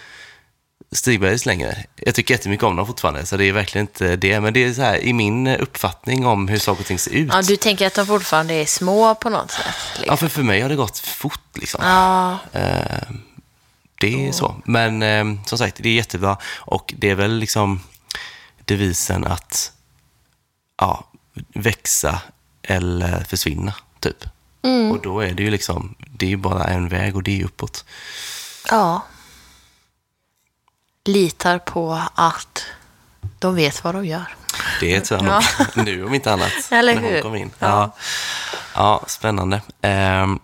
Stigbergs längre. Jag tycker jättemycket om dem fortfarande, så det är verkligen inte det. Men det är så här, i min uppfattning om hur saker och ting ser ut. Ja, du tänker att de fortfarande är små på något sätt? Ja, Liksom. för, för mig har det gått fort liksom. Ja, Eh, det är så. Men eh, som sagt, det är jättebra. Och det är väl liksom devisen att ja, växa eller försvinna, typ. Och då är det ju liksom, det är ju bara en väg och det är uppåt. ja. Litar på att de vet vad de gör. Det tror jag nog. Nu om inte annat. Eller när hon hur? kom in. Ja. Ja. Ja. spännande. Ehm,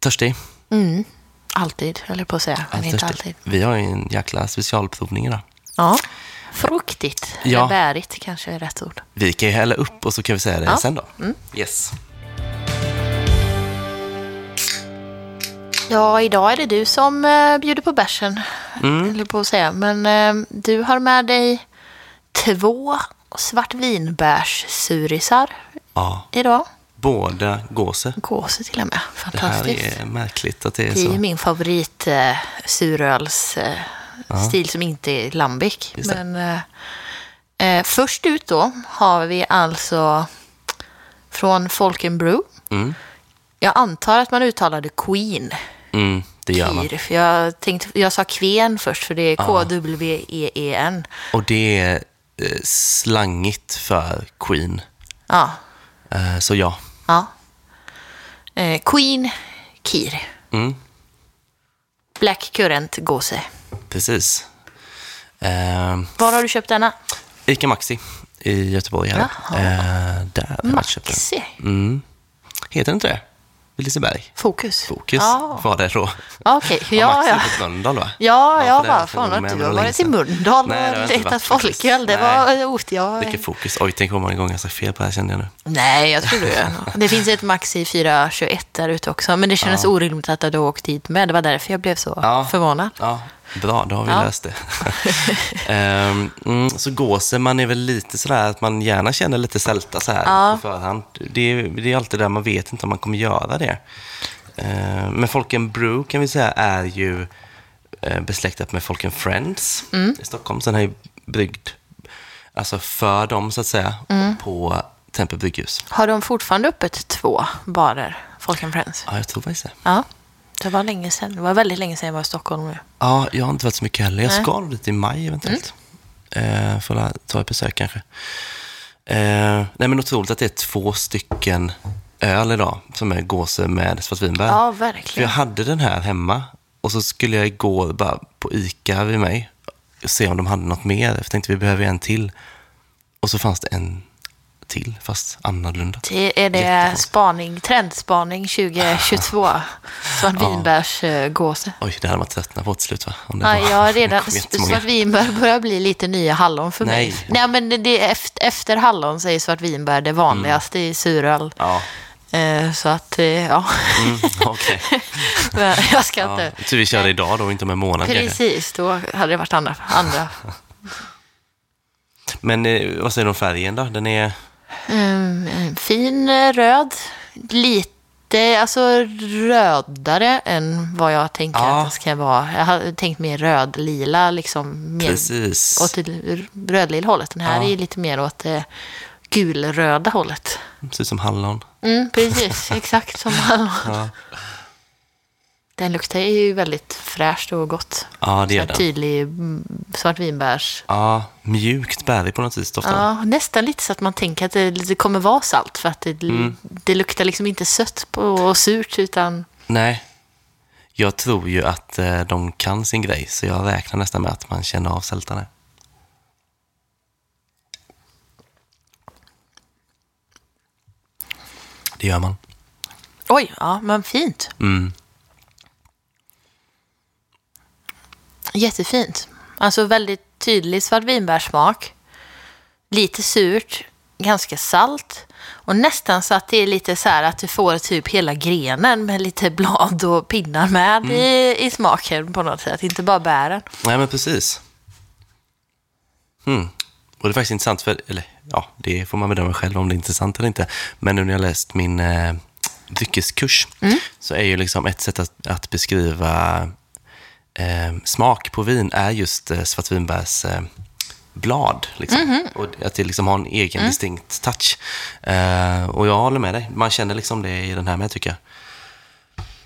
törstig? Alltid, höll jag på att säga. Men Ja, inte alltid. Vi har ju en jäkla specialprovning idag. Ja. Fruktigt. Ja. Eller bärigt kanske är rätt ord. Vi kan ju hälla upp och så kan vi säga det Ja. sen då. Yes. Ja, idag är det du som eh, bjuder på bärsen. Mm. På att säga. Men eh, du har med dig två svartvinbärssurisar Ja, idag. båda gåse. Gåse till och med. Det här Fantastiskt. är märkligt att det är Det är så. min favorit eh, suröls eh, stil som inte är lambic. Men eh, eh, först ut då har vi alltså från Folken Brew Mm. Jag antar att man uttalade Queen. Mm, det gör man. För jag, tänkte, jag sa Kven först, för det är K-W-E-E-N. Och det är eh, slangigt för Queen. Ja. Eh, så ja. ja. Eh, Queen Kir. Mm, Black Currant Gåse. precis. Var har du köpt denna? Ica Maxi i Göteborg. Här. Jaha. Eh, där har jag köpt den. Maxi. Mm. Heter den inte det? Liseberg? Fokus. Fokus Ja, var det då. Ja, okej. Och Ja, ja. på Mölndal va? Ja, för jag bara, fan har länge varit i. Mölndal jag och inte letat folköl. Det var ort jag... Vilket fokus. Oj, tänk hur många gånger jag sagt fel på det här kände jag nu. Nej, jag tror det. Det finns ett Maxi 421 där ute också, men det kändes orimligt att du åkt dit med. Det var därför jag blev så Ja. förvånad. Ja, bra, då har vi Ja. löst det. Ehm, mm, så gåsen, man är väl lite sådär att man gärna känner lite sälta så här Ja. på förhand. Det är, det är alltid där man vet inte om man kommer göra det. Ehm, men Folken Brew kan vi säga är ju eh, besläktat med Folken Friends Mm. i Stockholm. Sen har ju bryggd, alltså för dem så att säga, Mm. på Tempe brygghus. Har de fortfarande öppet två barer, Folk and Friends? Ja, jag tror faktiskt det. Ja, det var länge sedan. Det var väldigt länge sedan jag var i Stockholm nu. Ja, jag har inte varit så mycket heller. Jag Nej. ska nog dit i maj eventuellt. Eh, för att ta ett besök kanske. Eh, nej men otroligt att det är två stycken öl idag som är gåse med svartvinbär. Ja, För jag verkligen. hade den här hemma och så skulle jag igår bara på Ica vid mig och se om de hade något mer. För jag tänkte vi behöver en till. Och så fanns det en till, fast annorlunda. Det är det spaning, trendspaning 2022. Svartvinbärsgåse. Oj, det hade man tröttnat på till slut va? Om det Ja, jag har redan, det svartvinbär börjar bli lite nya hallon för mig. Nej. Nej, men det- det är efter, efter hallon så är svartvinbär det vanligaste i suröl. Ja, Eh, Så att, eh, ja. mm, okej. Men jag ska Ja, inte... så vi körde idag då, inte om en månad. Precis, då hade det varit andra. andra. Men eh, vad säger du om färgen då? Den är... Mm, en fin eh, röd. Lite alltså, rödare än vad jag tänker Ja. att det ska vara. Jag hade tänkt mer röd-lila, liksom mer Precis. åt det rödlila hållet. Den här Ja. är lite mer åt det gulröda hållet. Ut som hallon. Mm, precis, exakt som hallon. Ja, Den luktar ju väldigt fräscht och gott. ja det här den. Tydlig mm, svartvinbärs... Ja, mjukt bärig på något vis doftar den. Ja, nästan lite så att man tänker att det, kommer vara salt för att det, Mm. det luktar liksom inte sött och surt utan Nej, jag tror ju att eh, de kan sin grej, så jag räknar nästan med att man känner av sältan här. Det gör man. oj, ja men fint. Mm. Jättefint. Alltså väldigt tydlig svartvinbärssmak. Lite surt, ganska salt. Och nästan så att det är lite så här att du får typ hela grenen med lite blad och pinnar med Mm. i, i smaken på något sätt. Inte bara bären. Nej, men precis. Mm. Och det är faktiskt intressant, för, eller ja, det får man bedöma själv om det är intressant eller inte. Men nu när jag läst min eh, dryckeskurs så är ju liksom ett sätt att, att beskriva eh, smak på vin är just eh, svartvinbärs eh, blad. Liksom. Och att det liksom har en egen distinkt touch. Eh, och jag håller med dig. Man känner liksom det i den här med tycker jag.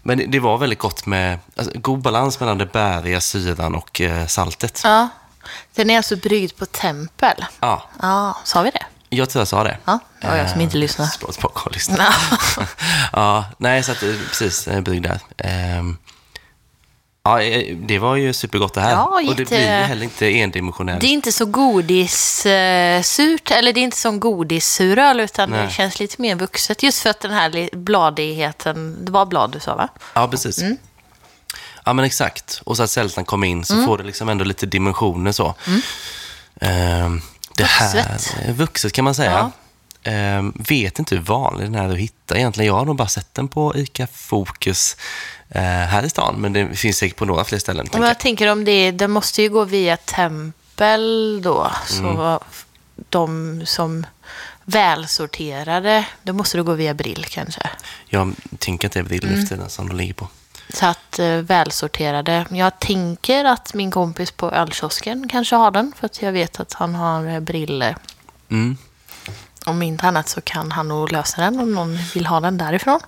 Men det- det var väldigt gott med alltså, god balans mellan det bäriga, syran och eh, saltet. Ja. Den är alltså bryggd på tempel. Ja, Ja, sa vi det? jag tror jag sa det. Ja, det var jag som inte Eh, lyssnade. Språk tillbaka och lyssna. ja, nej, så att, eh, precis, eh, bryggd där. Ja, eh, det var ju supergott det här. Ja, Och det blir ju heller inte endimensionellt. Det är inte så godissurt, eller det är inte som godissuröl, utan det Nej. känns lite mer vuxet. Just för att den här bladigheten, det var blad du sa va? Ja, precis. Mm. Ja, men exakt. Och så att sältan kom in så får det liksom ändå lite dimensioner så. Ehm, det här, Mm. Vuxet. eh, vuxet kan man säga. Ehm, vet inte hur vanlig den är att hitta egentligen. Jag har nog bara sett den på ICA Fokus eh, här i stan, men det finns säkert på några fler ställen. Men jag tänker om det, det måste ju gå via tempel då. Så Mm. de som välsorterade, då måste det gå via Brill kanske. jag. jag tänker att det är Brill Mm. efter den som de ligger på. Så att eh, välsorterade. Jag tänker att min kompis på ölkiosken kanske har den. För att jag vet att han har eh, briller. Mm. Om inte annat så kan han nog lösa den om någon vill ha den därifrån.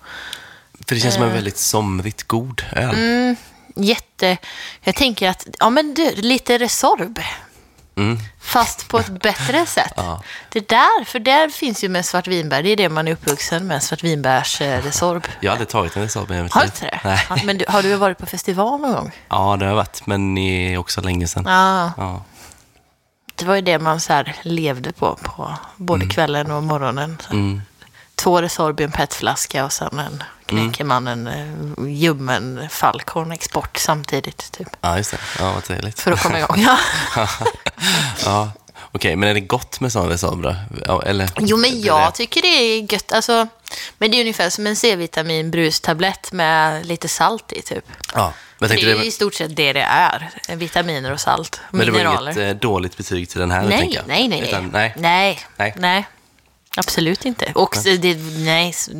För det känns Eh. som en väldigt somrigt god öl. Mm. Jätte... Jag tänker att, ja men du, lite Resorb. Mm. Fast på ett bättre sätt. Ja. Det där, för där finns ju med svartvinbär. Det är det man är uppvuxen med, svartvinbärs eh, Resorb. Jag har aldrig tagit en Resorb i mitt Har du inte det? Nej. Ja, men du, har du varit på festival någon gång? Ja, det har jag varit, men det är också länge sedan. Ja, Ja. det var ju det man så levde på, på både kvällen och morgonen. Mm. Två Resorb i en petflaska och sen en knäcker man en eh, ljummen Falcon export samtidigt. Typ, ja, just det. Ja, vad trevligt. för att komma igång. Ja. ja. Okej, men är det gott med sån Resorb? Ja, eller? Jo, men jag tycker det är gött. Alltså, men det är ungefär som en C-vitamin brustablett med lite salt i, typ. Ja, men Det är det, i stort sett det det är. Vitaminer och salt. men det var mineraler. inget eh, dåligt betyg till den här, nej, nej, nej, Utan, nej. nej. Nej. Nej. Absolut inte. Och det, nej, så,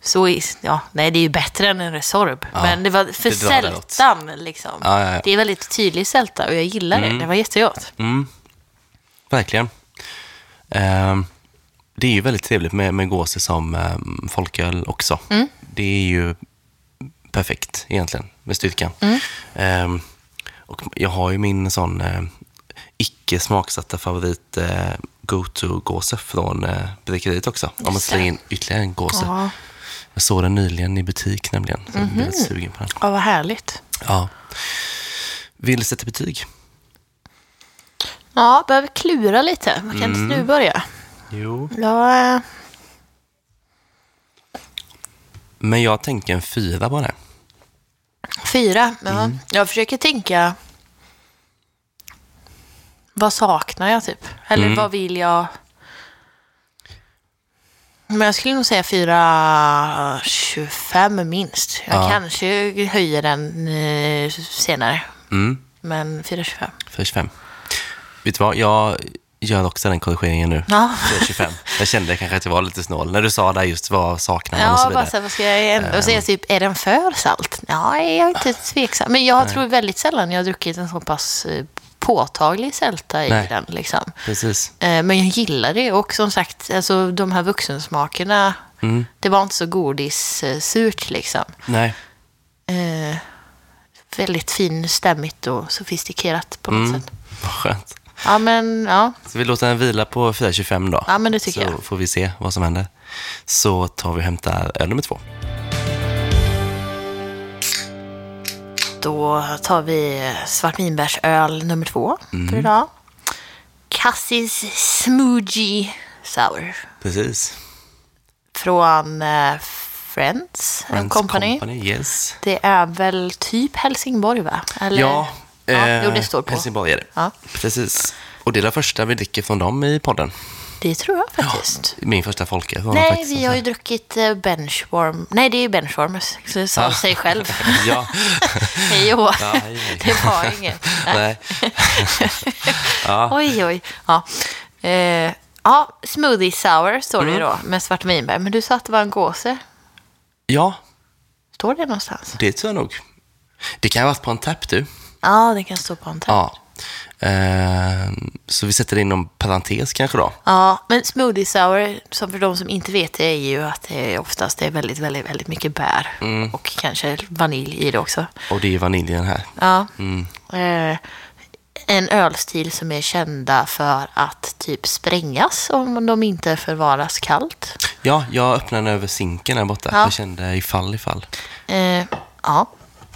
så är- ja, nej, det är ju bättre än en Resorb. Ja, men det var för det sältan, liksom. Ja, ja, ja. Det är väldigt tydlig sälta och jag gillar det. Det var jättegott. Mm, verkligen. Ehm, det är ju väldigt trevligt med, med gåse som um, folköl också. Mm. Det är ju perfekt egentligen med styrkan. Mm. Ehm, och jag har ju min sån eh, icke smaksatta favorit eh, go-to-gåse från eh, bryggeriet också. Om man Just slänger in ytterligare en gåse. Ja. Jag såg den nyligen i butik nämligen. Så jag blev lite Mhm. sugen på den. ja, vad härligt. Ja. Vill du sätta betyg? Ja, behöver klura lite. Kan inte Mm. du börja? Jo. Ja, eh, Men jag tänker en fyra bara. fyra. Ja. Mm. Jag försöker tänka... Vad saknar jag, typ? Eller Mm. vad vill jag... Men jag skulle nog säga 4,25 minst. Jag Ja. kanske höjer den eh, senare. Mm. Men 4,25. 4,25. Vet du vad? Jag gör också den korrigeringen nu. Ja. 4,25. Jag kände kanske att jag var lite snål. När du sa där just vad saknar man och så Ja, vidare. här, vad ska jag ändå säga? Typ, är den för salt? Ja, jag är inte tveksam. Men jag tror väldigt sällan jag har druckit en så pass eh, påtaglig sälta i Nej. den. Liksom. Precis. Eh, Men jag gillar det. Och som sagt, alltså, de här vuxensmakerna, Mm. det var inte så godis-surt liksom. Nej. Eh, väldigt fin, stämmigt och sofistikerat på något Mm. sätt. Vad skönt. Ja, men ja. Så vi låter den vila på 4,25 då. Ja, men det tycker så jag. får vi se vad som händer. Så tar vi och hämtar öl nummer två. Då tar vi svartvinbärsöl nummer två Mm. för idag. Cassis Smoothie Sour. Precis. Från eh, Friends, Friends Company. Yes. Det är väl typ Helsingborg, va? Eller? Ja, ja eh, jo, det står på. Helsingborg är det. Ja. Precis. Och det är det första vi dricker från dem i podden. Det tror jag faktiskt. Min första folköl var Nej, faktiskt vi har ju druckit eh, Benchwarm. Nej, det är ju Benchwarm, så det sa Ja. sig själv. Ja. Hej och Ja. Det var inget. Nej. ja. Oj, oj. Ja. Eh, ja, smoothie sour står det ju Mm. då med svartvinbär. Men du sa att det var en gåse. ja, Står det någonstans? det tror jag nog. Det kan ha varit på en tapp du. Ja, det kan stå på en tapp. Ja. Eh, så vi sätter det inom parentes kanske då. Ja, men smoothie sour, som för de som inte vet det, är ju att det oftast är väldigt, väldigt, väldigt mycket bär. Mm. Och kanske vanilj i det också. Och det är vanilj i den här. Ja. Mm. Eh, en ölstil som är kända för att typ sprängas om de inte förvaras kallt. Ja, jag öppnade över sinken här borta. Ja. Jag kände ifall ifall. Eh, ja,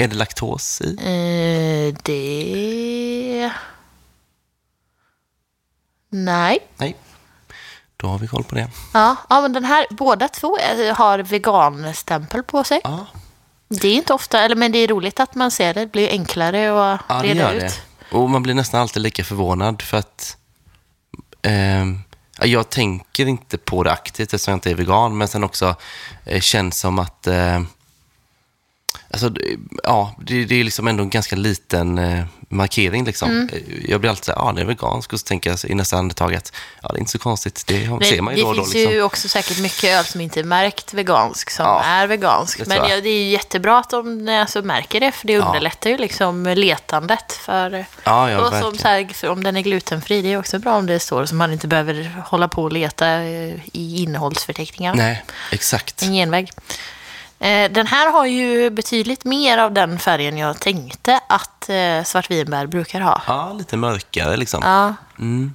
Är det laktos i? eh, det... Nej. Nej. Då har vi koll på det. Ja, ja, men den här, båda två eh, har veganstämpel på sig. Ja, Det är inte ofta, eller, men det är roligt att man ser det. Det blir enklare att ja det reda gör ut. det. Och man blir nästan alltid lika förvånad för att ja, jag tänker inte på det aktivt eftersom jag inte är vegan, men sen också eh, känns som att eh, Alltså, det- ja, det, det är liksom ändå en ganska liten eh, markering. Liksom. Mm. Eh, Jag blir alltid så här, ja, det är vegansk och så tänker jag i nästa andetag att ja, det är inte så konstigt. Det Det, ser man ju det då och då. finns Liksom. ju också säkert mycket öl som inte är märkt vegansk som Ja, är vegansk. det Men ja, det är ju jättebra att de alltså, märker det, för det Ja. underlättar ju liksom letandet. För, Ja, ja, och som, så här, om den är glutenfri, det är också bra om det står så man inte behöver hålla på och leta eh, i innehållsförteckningar. Nej, exakt. En genväg. Eh, Den här har ju betydligt mer av den färgen jag tänkte att eh, svartvinbär brukar ha. Ja, lite mörkare liksom. Ja. Mm.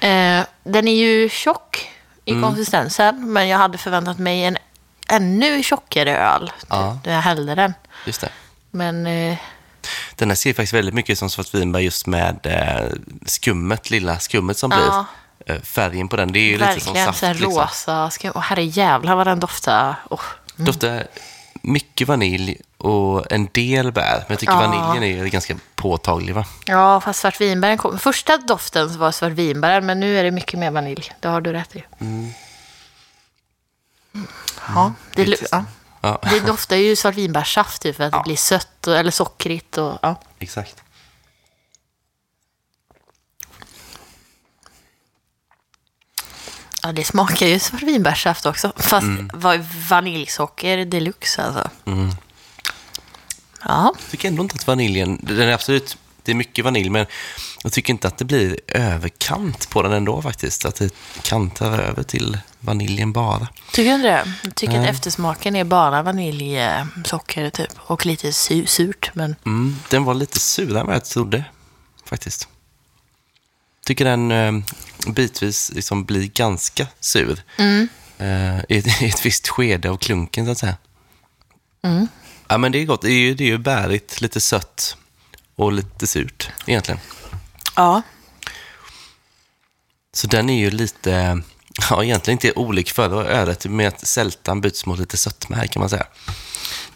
Eh, Den är ju tjock i Mm. konsistensen, men jag hade förväntat mig en ännu tjockare öl Ja. när jag hällde den. Just det. Men Den här ser faktiskt väldigt mycket som svartvinbär just med skummet, lilla skummet som blir. Färgen på den, det är ju lite som verkligen saft. här liksom. rosa. Ska, oh, herre jävlar vad den doftar. Oh. Doftar mycket vanilj och en del bär. Men jag tycker Ja. vaniljen är ganska påtaglig va? Ja, fast svartvinbären kom. Första doften var svartvinbären, men nu är det mycket mer vanilj. Det har du rätt i. Mm. Ja, det, lu- ja. Ja, det doftar ju svartvinbärssaft typ, för att Ja. det blir sött och, eller sockrigt. Och, ja. exakt. Ja, det smakar ju svartvinbärssaft också. Fast mm. vaniljsocker deluxe alltså. Mm. Ja, Jag tycker ändå inte att vaniljen, den är absolut, det är mycket vanilj, men jag tycker inte att det blir överkant på den ändå faktiskt. Att det kantar över till vaniljen bara. tycker du inte det? Jag tycker Nej. att eftersmaken är bara vaniljsocker typ. Och lite su- surt, men Mm, den var lite surare än vad jag trodde, faktiskt. Tycker den eh, bitvis liksom blir ganska sur. Eh, i, ett, I ett visst skede av klunken, så att säga. Ja, men det är gott. Det är ju, det är ju bärigt, lite sött och lite surt, egentligen. ja. Så den är ju lite, ja egentligen inte olik förra ölet, med att sältan byts mot lite sötma här kan man säga.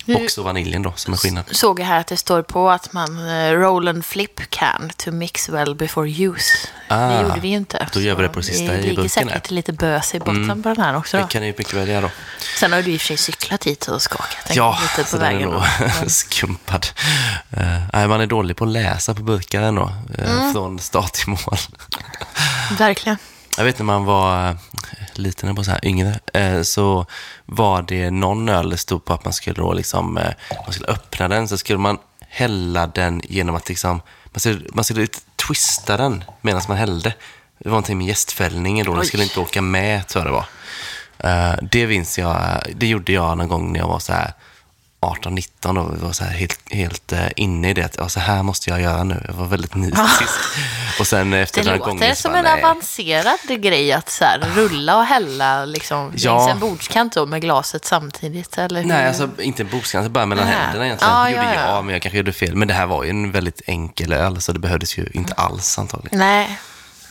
Också vaniljen då, som är skillnad. Såg jag här att det står på att man eh, roll and flip can to mix well before use. det Ah, gjorde vi ju inte. då gör vi det på sista Det i ligger burken säkert här. Mm. lite bös i botten på den här också. Det Då. kan det ju mycket väl göra då. Sen har du i och för sig cyklat hit och skakat Ja, lite på den är vägen. nog skumpad. Uh, man är dålig på att läsa på burkar ändå, eh, Mm. från start till mål. Verkligen. Jag vet när man var eh, liten, eller så här, yngre, eh, så var det någon öl det stod på att man skulle då liksom, eh, man skulle öppna den, så skulle man hälla den genom att liksom, man skulle, man skulle twista den medan man hällde. Det var någonting med gästfällningen då, den skulle inte åka med, tror jag det var. Det minns jag, det gjorde jag någon gång när jag var så här 18-19 och var så här helt, helt eh, inne i det. Att, ja, så här måste jag göra nu. Jag var väldigt nitisk. och sen efter Det några låter gånger så som bara, en nej. avancerad grej att så här, rulla och hälla liksom, Ja. längs en bordskant då, med glaset samtidigt. Eller hur? Nej, alltså inte en bordskant, bara mellan Nej. händerna egentligen. Det gjorde ja, ja. jag, men jag kanske gjorde fel. Men det här var ju en väldigt enkel öl, så det behövdes ju inte alls antagligen. Nej.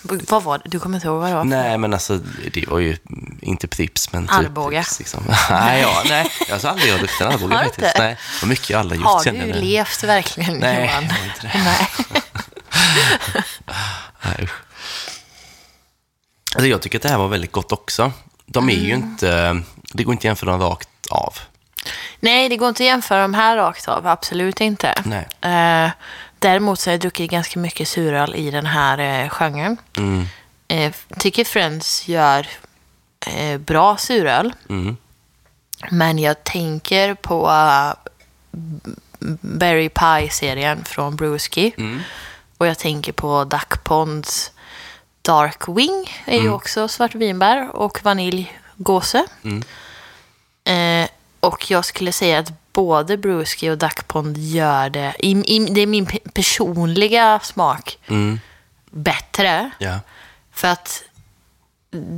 Vad var det? Du kommer inte ihåg vad det var? Nej, men alltså det var ju inte Prips, men typ Arboga. Pripps, liksom. nej, ja, nej, jag har aldrig druckit en Arboga Har faktiskt. Nej, vad mycket jag aldrig gjort Har du jag levt verkligen, Nej, Johan? jag har inte det. Nej. Nej. Alltså, jag tycker att det här var väldigt gott också. De är Mm. ju inte, det går inte att jämföra dem rakt av. Nej, det går inte att jämföra de här rakt av. Absolut inte. Nej. Eh, däremot så har jag druckit ganska mycket suröl i den här eh, genren. Mm. Eh, tycker Friends gör eh, bra suröl. Mm. Men jag tänker på uh, Berry Pie-serien från Brewski. Mm. Och jag tänker på Duck Ponds Dark Wing. är Mm. ju också svartvinbär och vaniljgåse. Mm. Eh, och jag skulle säga att både Brewski och Duck Pond gör det, i, i, det är min pe- personliga smak, Mm. bättre. Ja. För att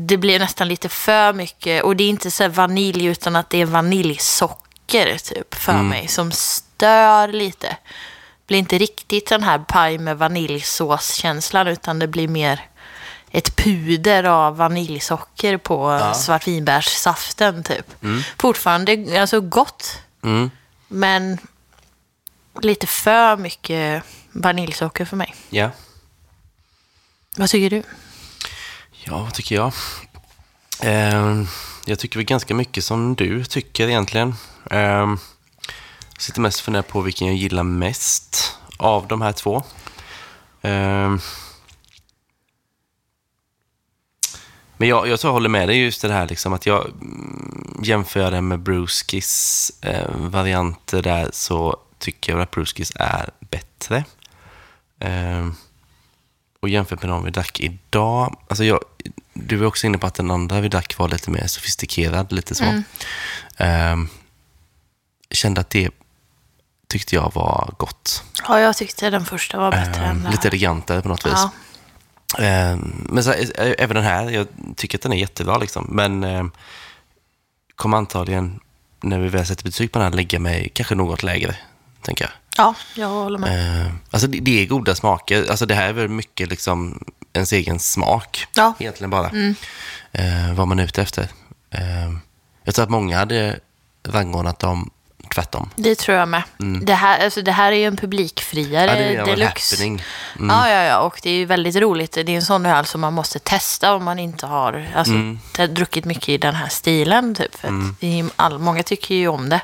det blir nästan lite för mycket. Och det är inte så vanilj utan att det är vaniljsocker typ för mig som stör lite. Det blir inte riktigt den här paj med vaniljsåskänslan utan det blir mer ett puder av vaniljsocker på svartvinbärssaften typ. Fortfarande alltså gott Mm. men lite för mycket vaniljsocker för mig. Ja. Vad tycker du? Ja, vad tycker jag? Ehm, jag tycker väl ganska mycket som du tycker egentligen. Jag sitter mest och funderar på vilken jag gillar mest av de här två. Ehm, men jag, jag tror jag håller med dig just det här liksom att jag mm, jämför det med Bruskis eh, varianter där så tycker jag att Bruskis är bättre. Ehm, och jämfört med de vi drack idag, alltså jag, du var också inne på att den andra vi drack var lite mer sofistikerad, lite så. Ehm, kände att det tyckte jag var gott. Ja, jag tyckte den första var bättre Eh, än den lite elegantare på något vis. Ja. Eh, men så, eh, även den här, jag tycker att den är jättebra liksom. Men eh, kommer antagligen, när vi väl sätter betyg på den här, lägga mig kanske något lägre, tänker jag. ja, jag håller med. Eh, alltså det, det är goda smaker. Alltså det här är väl mycket liksom ens egen smak. Ja. Egentligen bara. Eh, vad man är ute efter. Jag tror att många hade rangordnat dem tvärtom. Det tror jag med. Det, här, alltså, det här är ju en publikfriare Mm. Ja, det är deluxe. happening. Ja, ja, ja. Och det är ju väldigt roligt. Det är en sån öl som man måste testa om man inte har alltså, Mm. druckit mycket i den här stilen. Typ. För ju all, många tycker ju om det.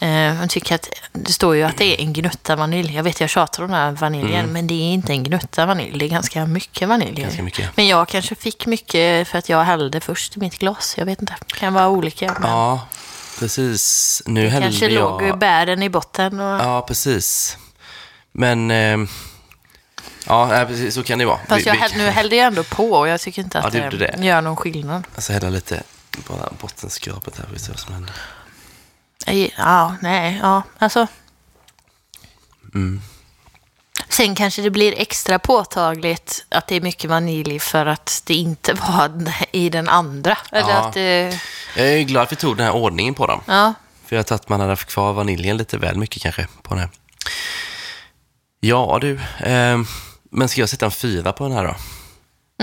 Eh, man tycker att, det står ju att det är en gnutta vanilj. Jag vet, jag tjatar om den här vaniljen, men det är inte en gnutta vanilj. Det är ganska mycket vanilj. Mm. Ganska mycket. Men jag kanske fick mycket för att jag hällde först i mitt glas. Jag vet inte. Det kan vara olika. Men Ja, precis. Nu det kanske jag... låg bären i botten. Och... Ja, precis. Men... Eh, ja, nej, precis, så kan det vara. Fast Vi- jag vi- nu hällde jag ändå på och jag tycker inte Ja, att gjorde det, det. gör någon skillnad. Alltså hälla lite bara bottenskrapet här. Vi ser vad som händer. Ja, nej, ja, alltså. Mm. Sen kanske det blir extra påtagligt att det är mycket vanilj för att det inte var i den andra. Eller Ja. att det, Jag är glad att vi tog den här ordningen på dem. ja, För jag tror att man hade haft kvar vaniljen lite väl mycket kanske på den här. Ja du, eh, men ska jag sätta en fyra på den här då?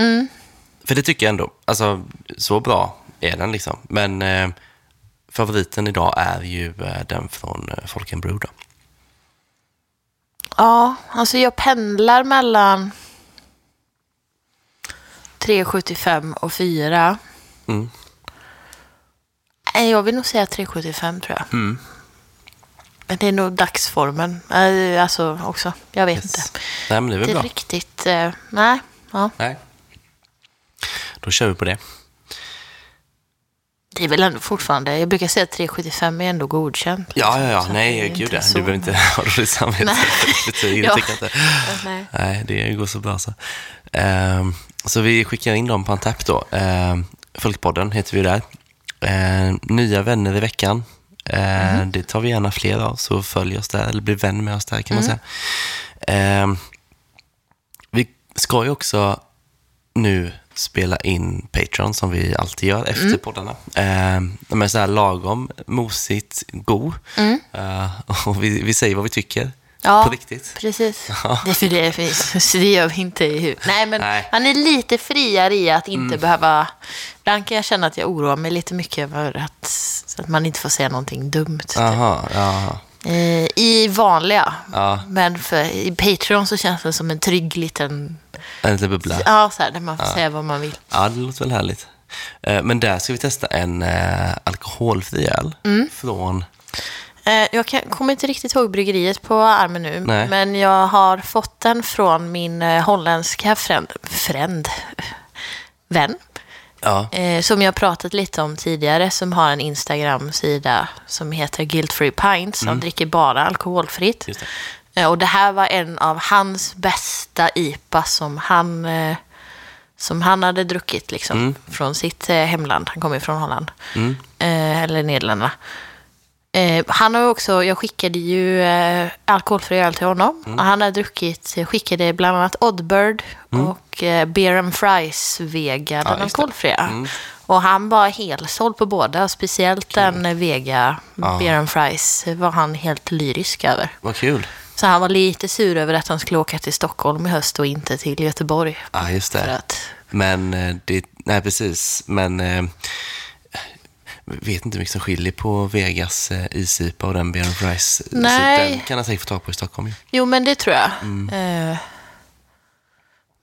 Mm. För det tycker jag ändå. Alltså, så bra är den liksom. Men eh, favoriten idag är ju eh, den från eh, Folkenbro då. Ja, alltså jag pendlar mellan 3,75 och 4. Mm. Jag vill nog säga 3,75 tror jag. Mm. Men det är nog dagsformen. Alltså också, jag vet Yes. inte. Nej, men det är väl bra. riktigt, eh, nej. Ja. Nej. Då kör vi på det. Det är väl ändå fortfarande, jag brukar säga att 3,75 är ändå godkänt. Ja, ja, ja. Det Nej, gud ja. Du behöver inte ha dåligt samvete. Nej. Betyg, Ja. Nej. Nej, det går så bra så. Ehm, så vi skickar in dem på en tapp då. Ehm, Folkpodden heter vi där. Ehm, nya vänner i veckan. Mhm. Det tar vi gärna fler av, så följ oss där, eller bli vän med oss där kan man Mm. säga. Vi ska ju också nu spela in Patreon som vi alltid gör efter Mm. poddarna. De är så här lagom, mosigt, god. Eh, och vi, vi säger vad vi tycker. Mm. Ja. På riktigt. Precis. Det är för det finns, det gör vi inte i huvudet. Nej, men Nej. man är lite friare i att inte behöva... Ibland kan jag känna att jag oroar mig lite mycket över att, så att man inte får säga någonting dumt. typ. Aha. Eh, I vanliga. Ja. Men för, i Patreon så känns det som en trygg liten... En liten bubbla. Ja, så här, där man får säga vad man vill. Ja, det låter väl härligt. Eh, Men där ska vi testa en eh, alkoholfri öl Mm. från... Eh, Jag kan, kommer inte riktigt ihåg bryggeriet på armen nu, Nej. men jag har fått den från min holländska fränd, fränd vän. Ja, som jag pratat lite om tidigare, som har en Instagram-sida som heter Guilt Free Pints, som dricker bara alkoholfritt. Mm. Eh, och det här var en av hans bästa IPA som han, eh, som han hade druckit liksom, Mm. från sitt eh, hemland. Han kommer från Holland, eh, eller Nederländerna. Han har ju också, jag skickade ju alkoholfri öl till honom. Mm. Och han har druckit, skickade bland annat Oddbird och eh, Beer and Fries Vega, den just det. Mm. alkoholfria. Och han var helsåld på båda, speciellt den Vega, Beer and Fries, var han helt lyrisk över. vad kul. Så han var lite sur över att han skulle åka till Stockholm i höst och inte till Göteborg. Ja, just det. att, Men eh, det... Nej, precis. Men... Eh, vet inte hur mycket som skiljer på Vegas eh, isipa och den and Fries. Nej. Så den kan han säkert få tag på i Stockholm jo, men det tror jag. Mm. Eh,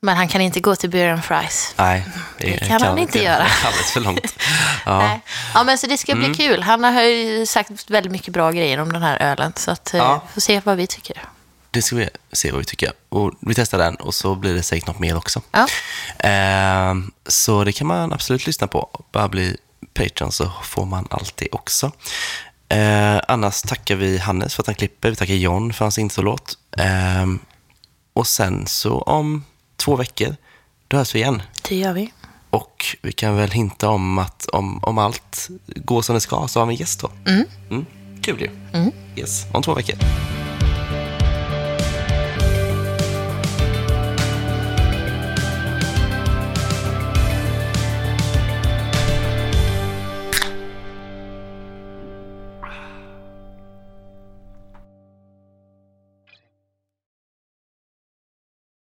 men han kan inte gå till Beer and Fries. Nej, Det kan han inte göra. Alldeles för långt. Ja, Nej. Ja, men så det ska bli Mm. kul. Han har ju sagt väldigt mycket bra grejer om den här ölen. Så att, eh, Ja. får se vad vi tycker. det ska vi se vad vi tycker. Och vi testar den och så blir det säkert något mer också. Ja. Ehm, så det kan man absolut lyssna på. Bara bli Patreon så får man allt det också. Eh, annars tackar vi Hannes för att han klipper. Vi tackar John för hans introlåt. Ehm, och sen så om två veckor, då hörs vi igen. Det gör vi. Och vi kan väl hinta om att om, om allt går som det ska så har vi en gäst då. Mm. Kul ju. Yes, om två veckor.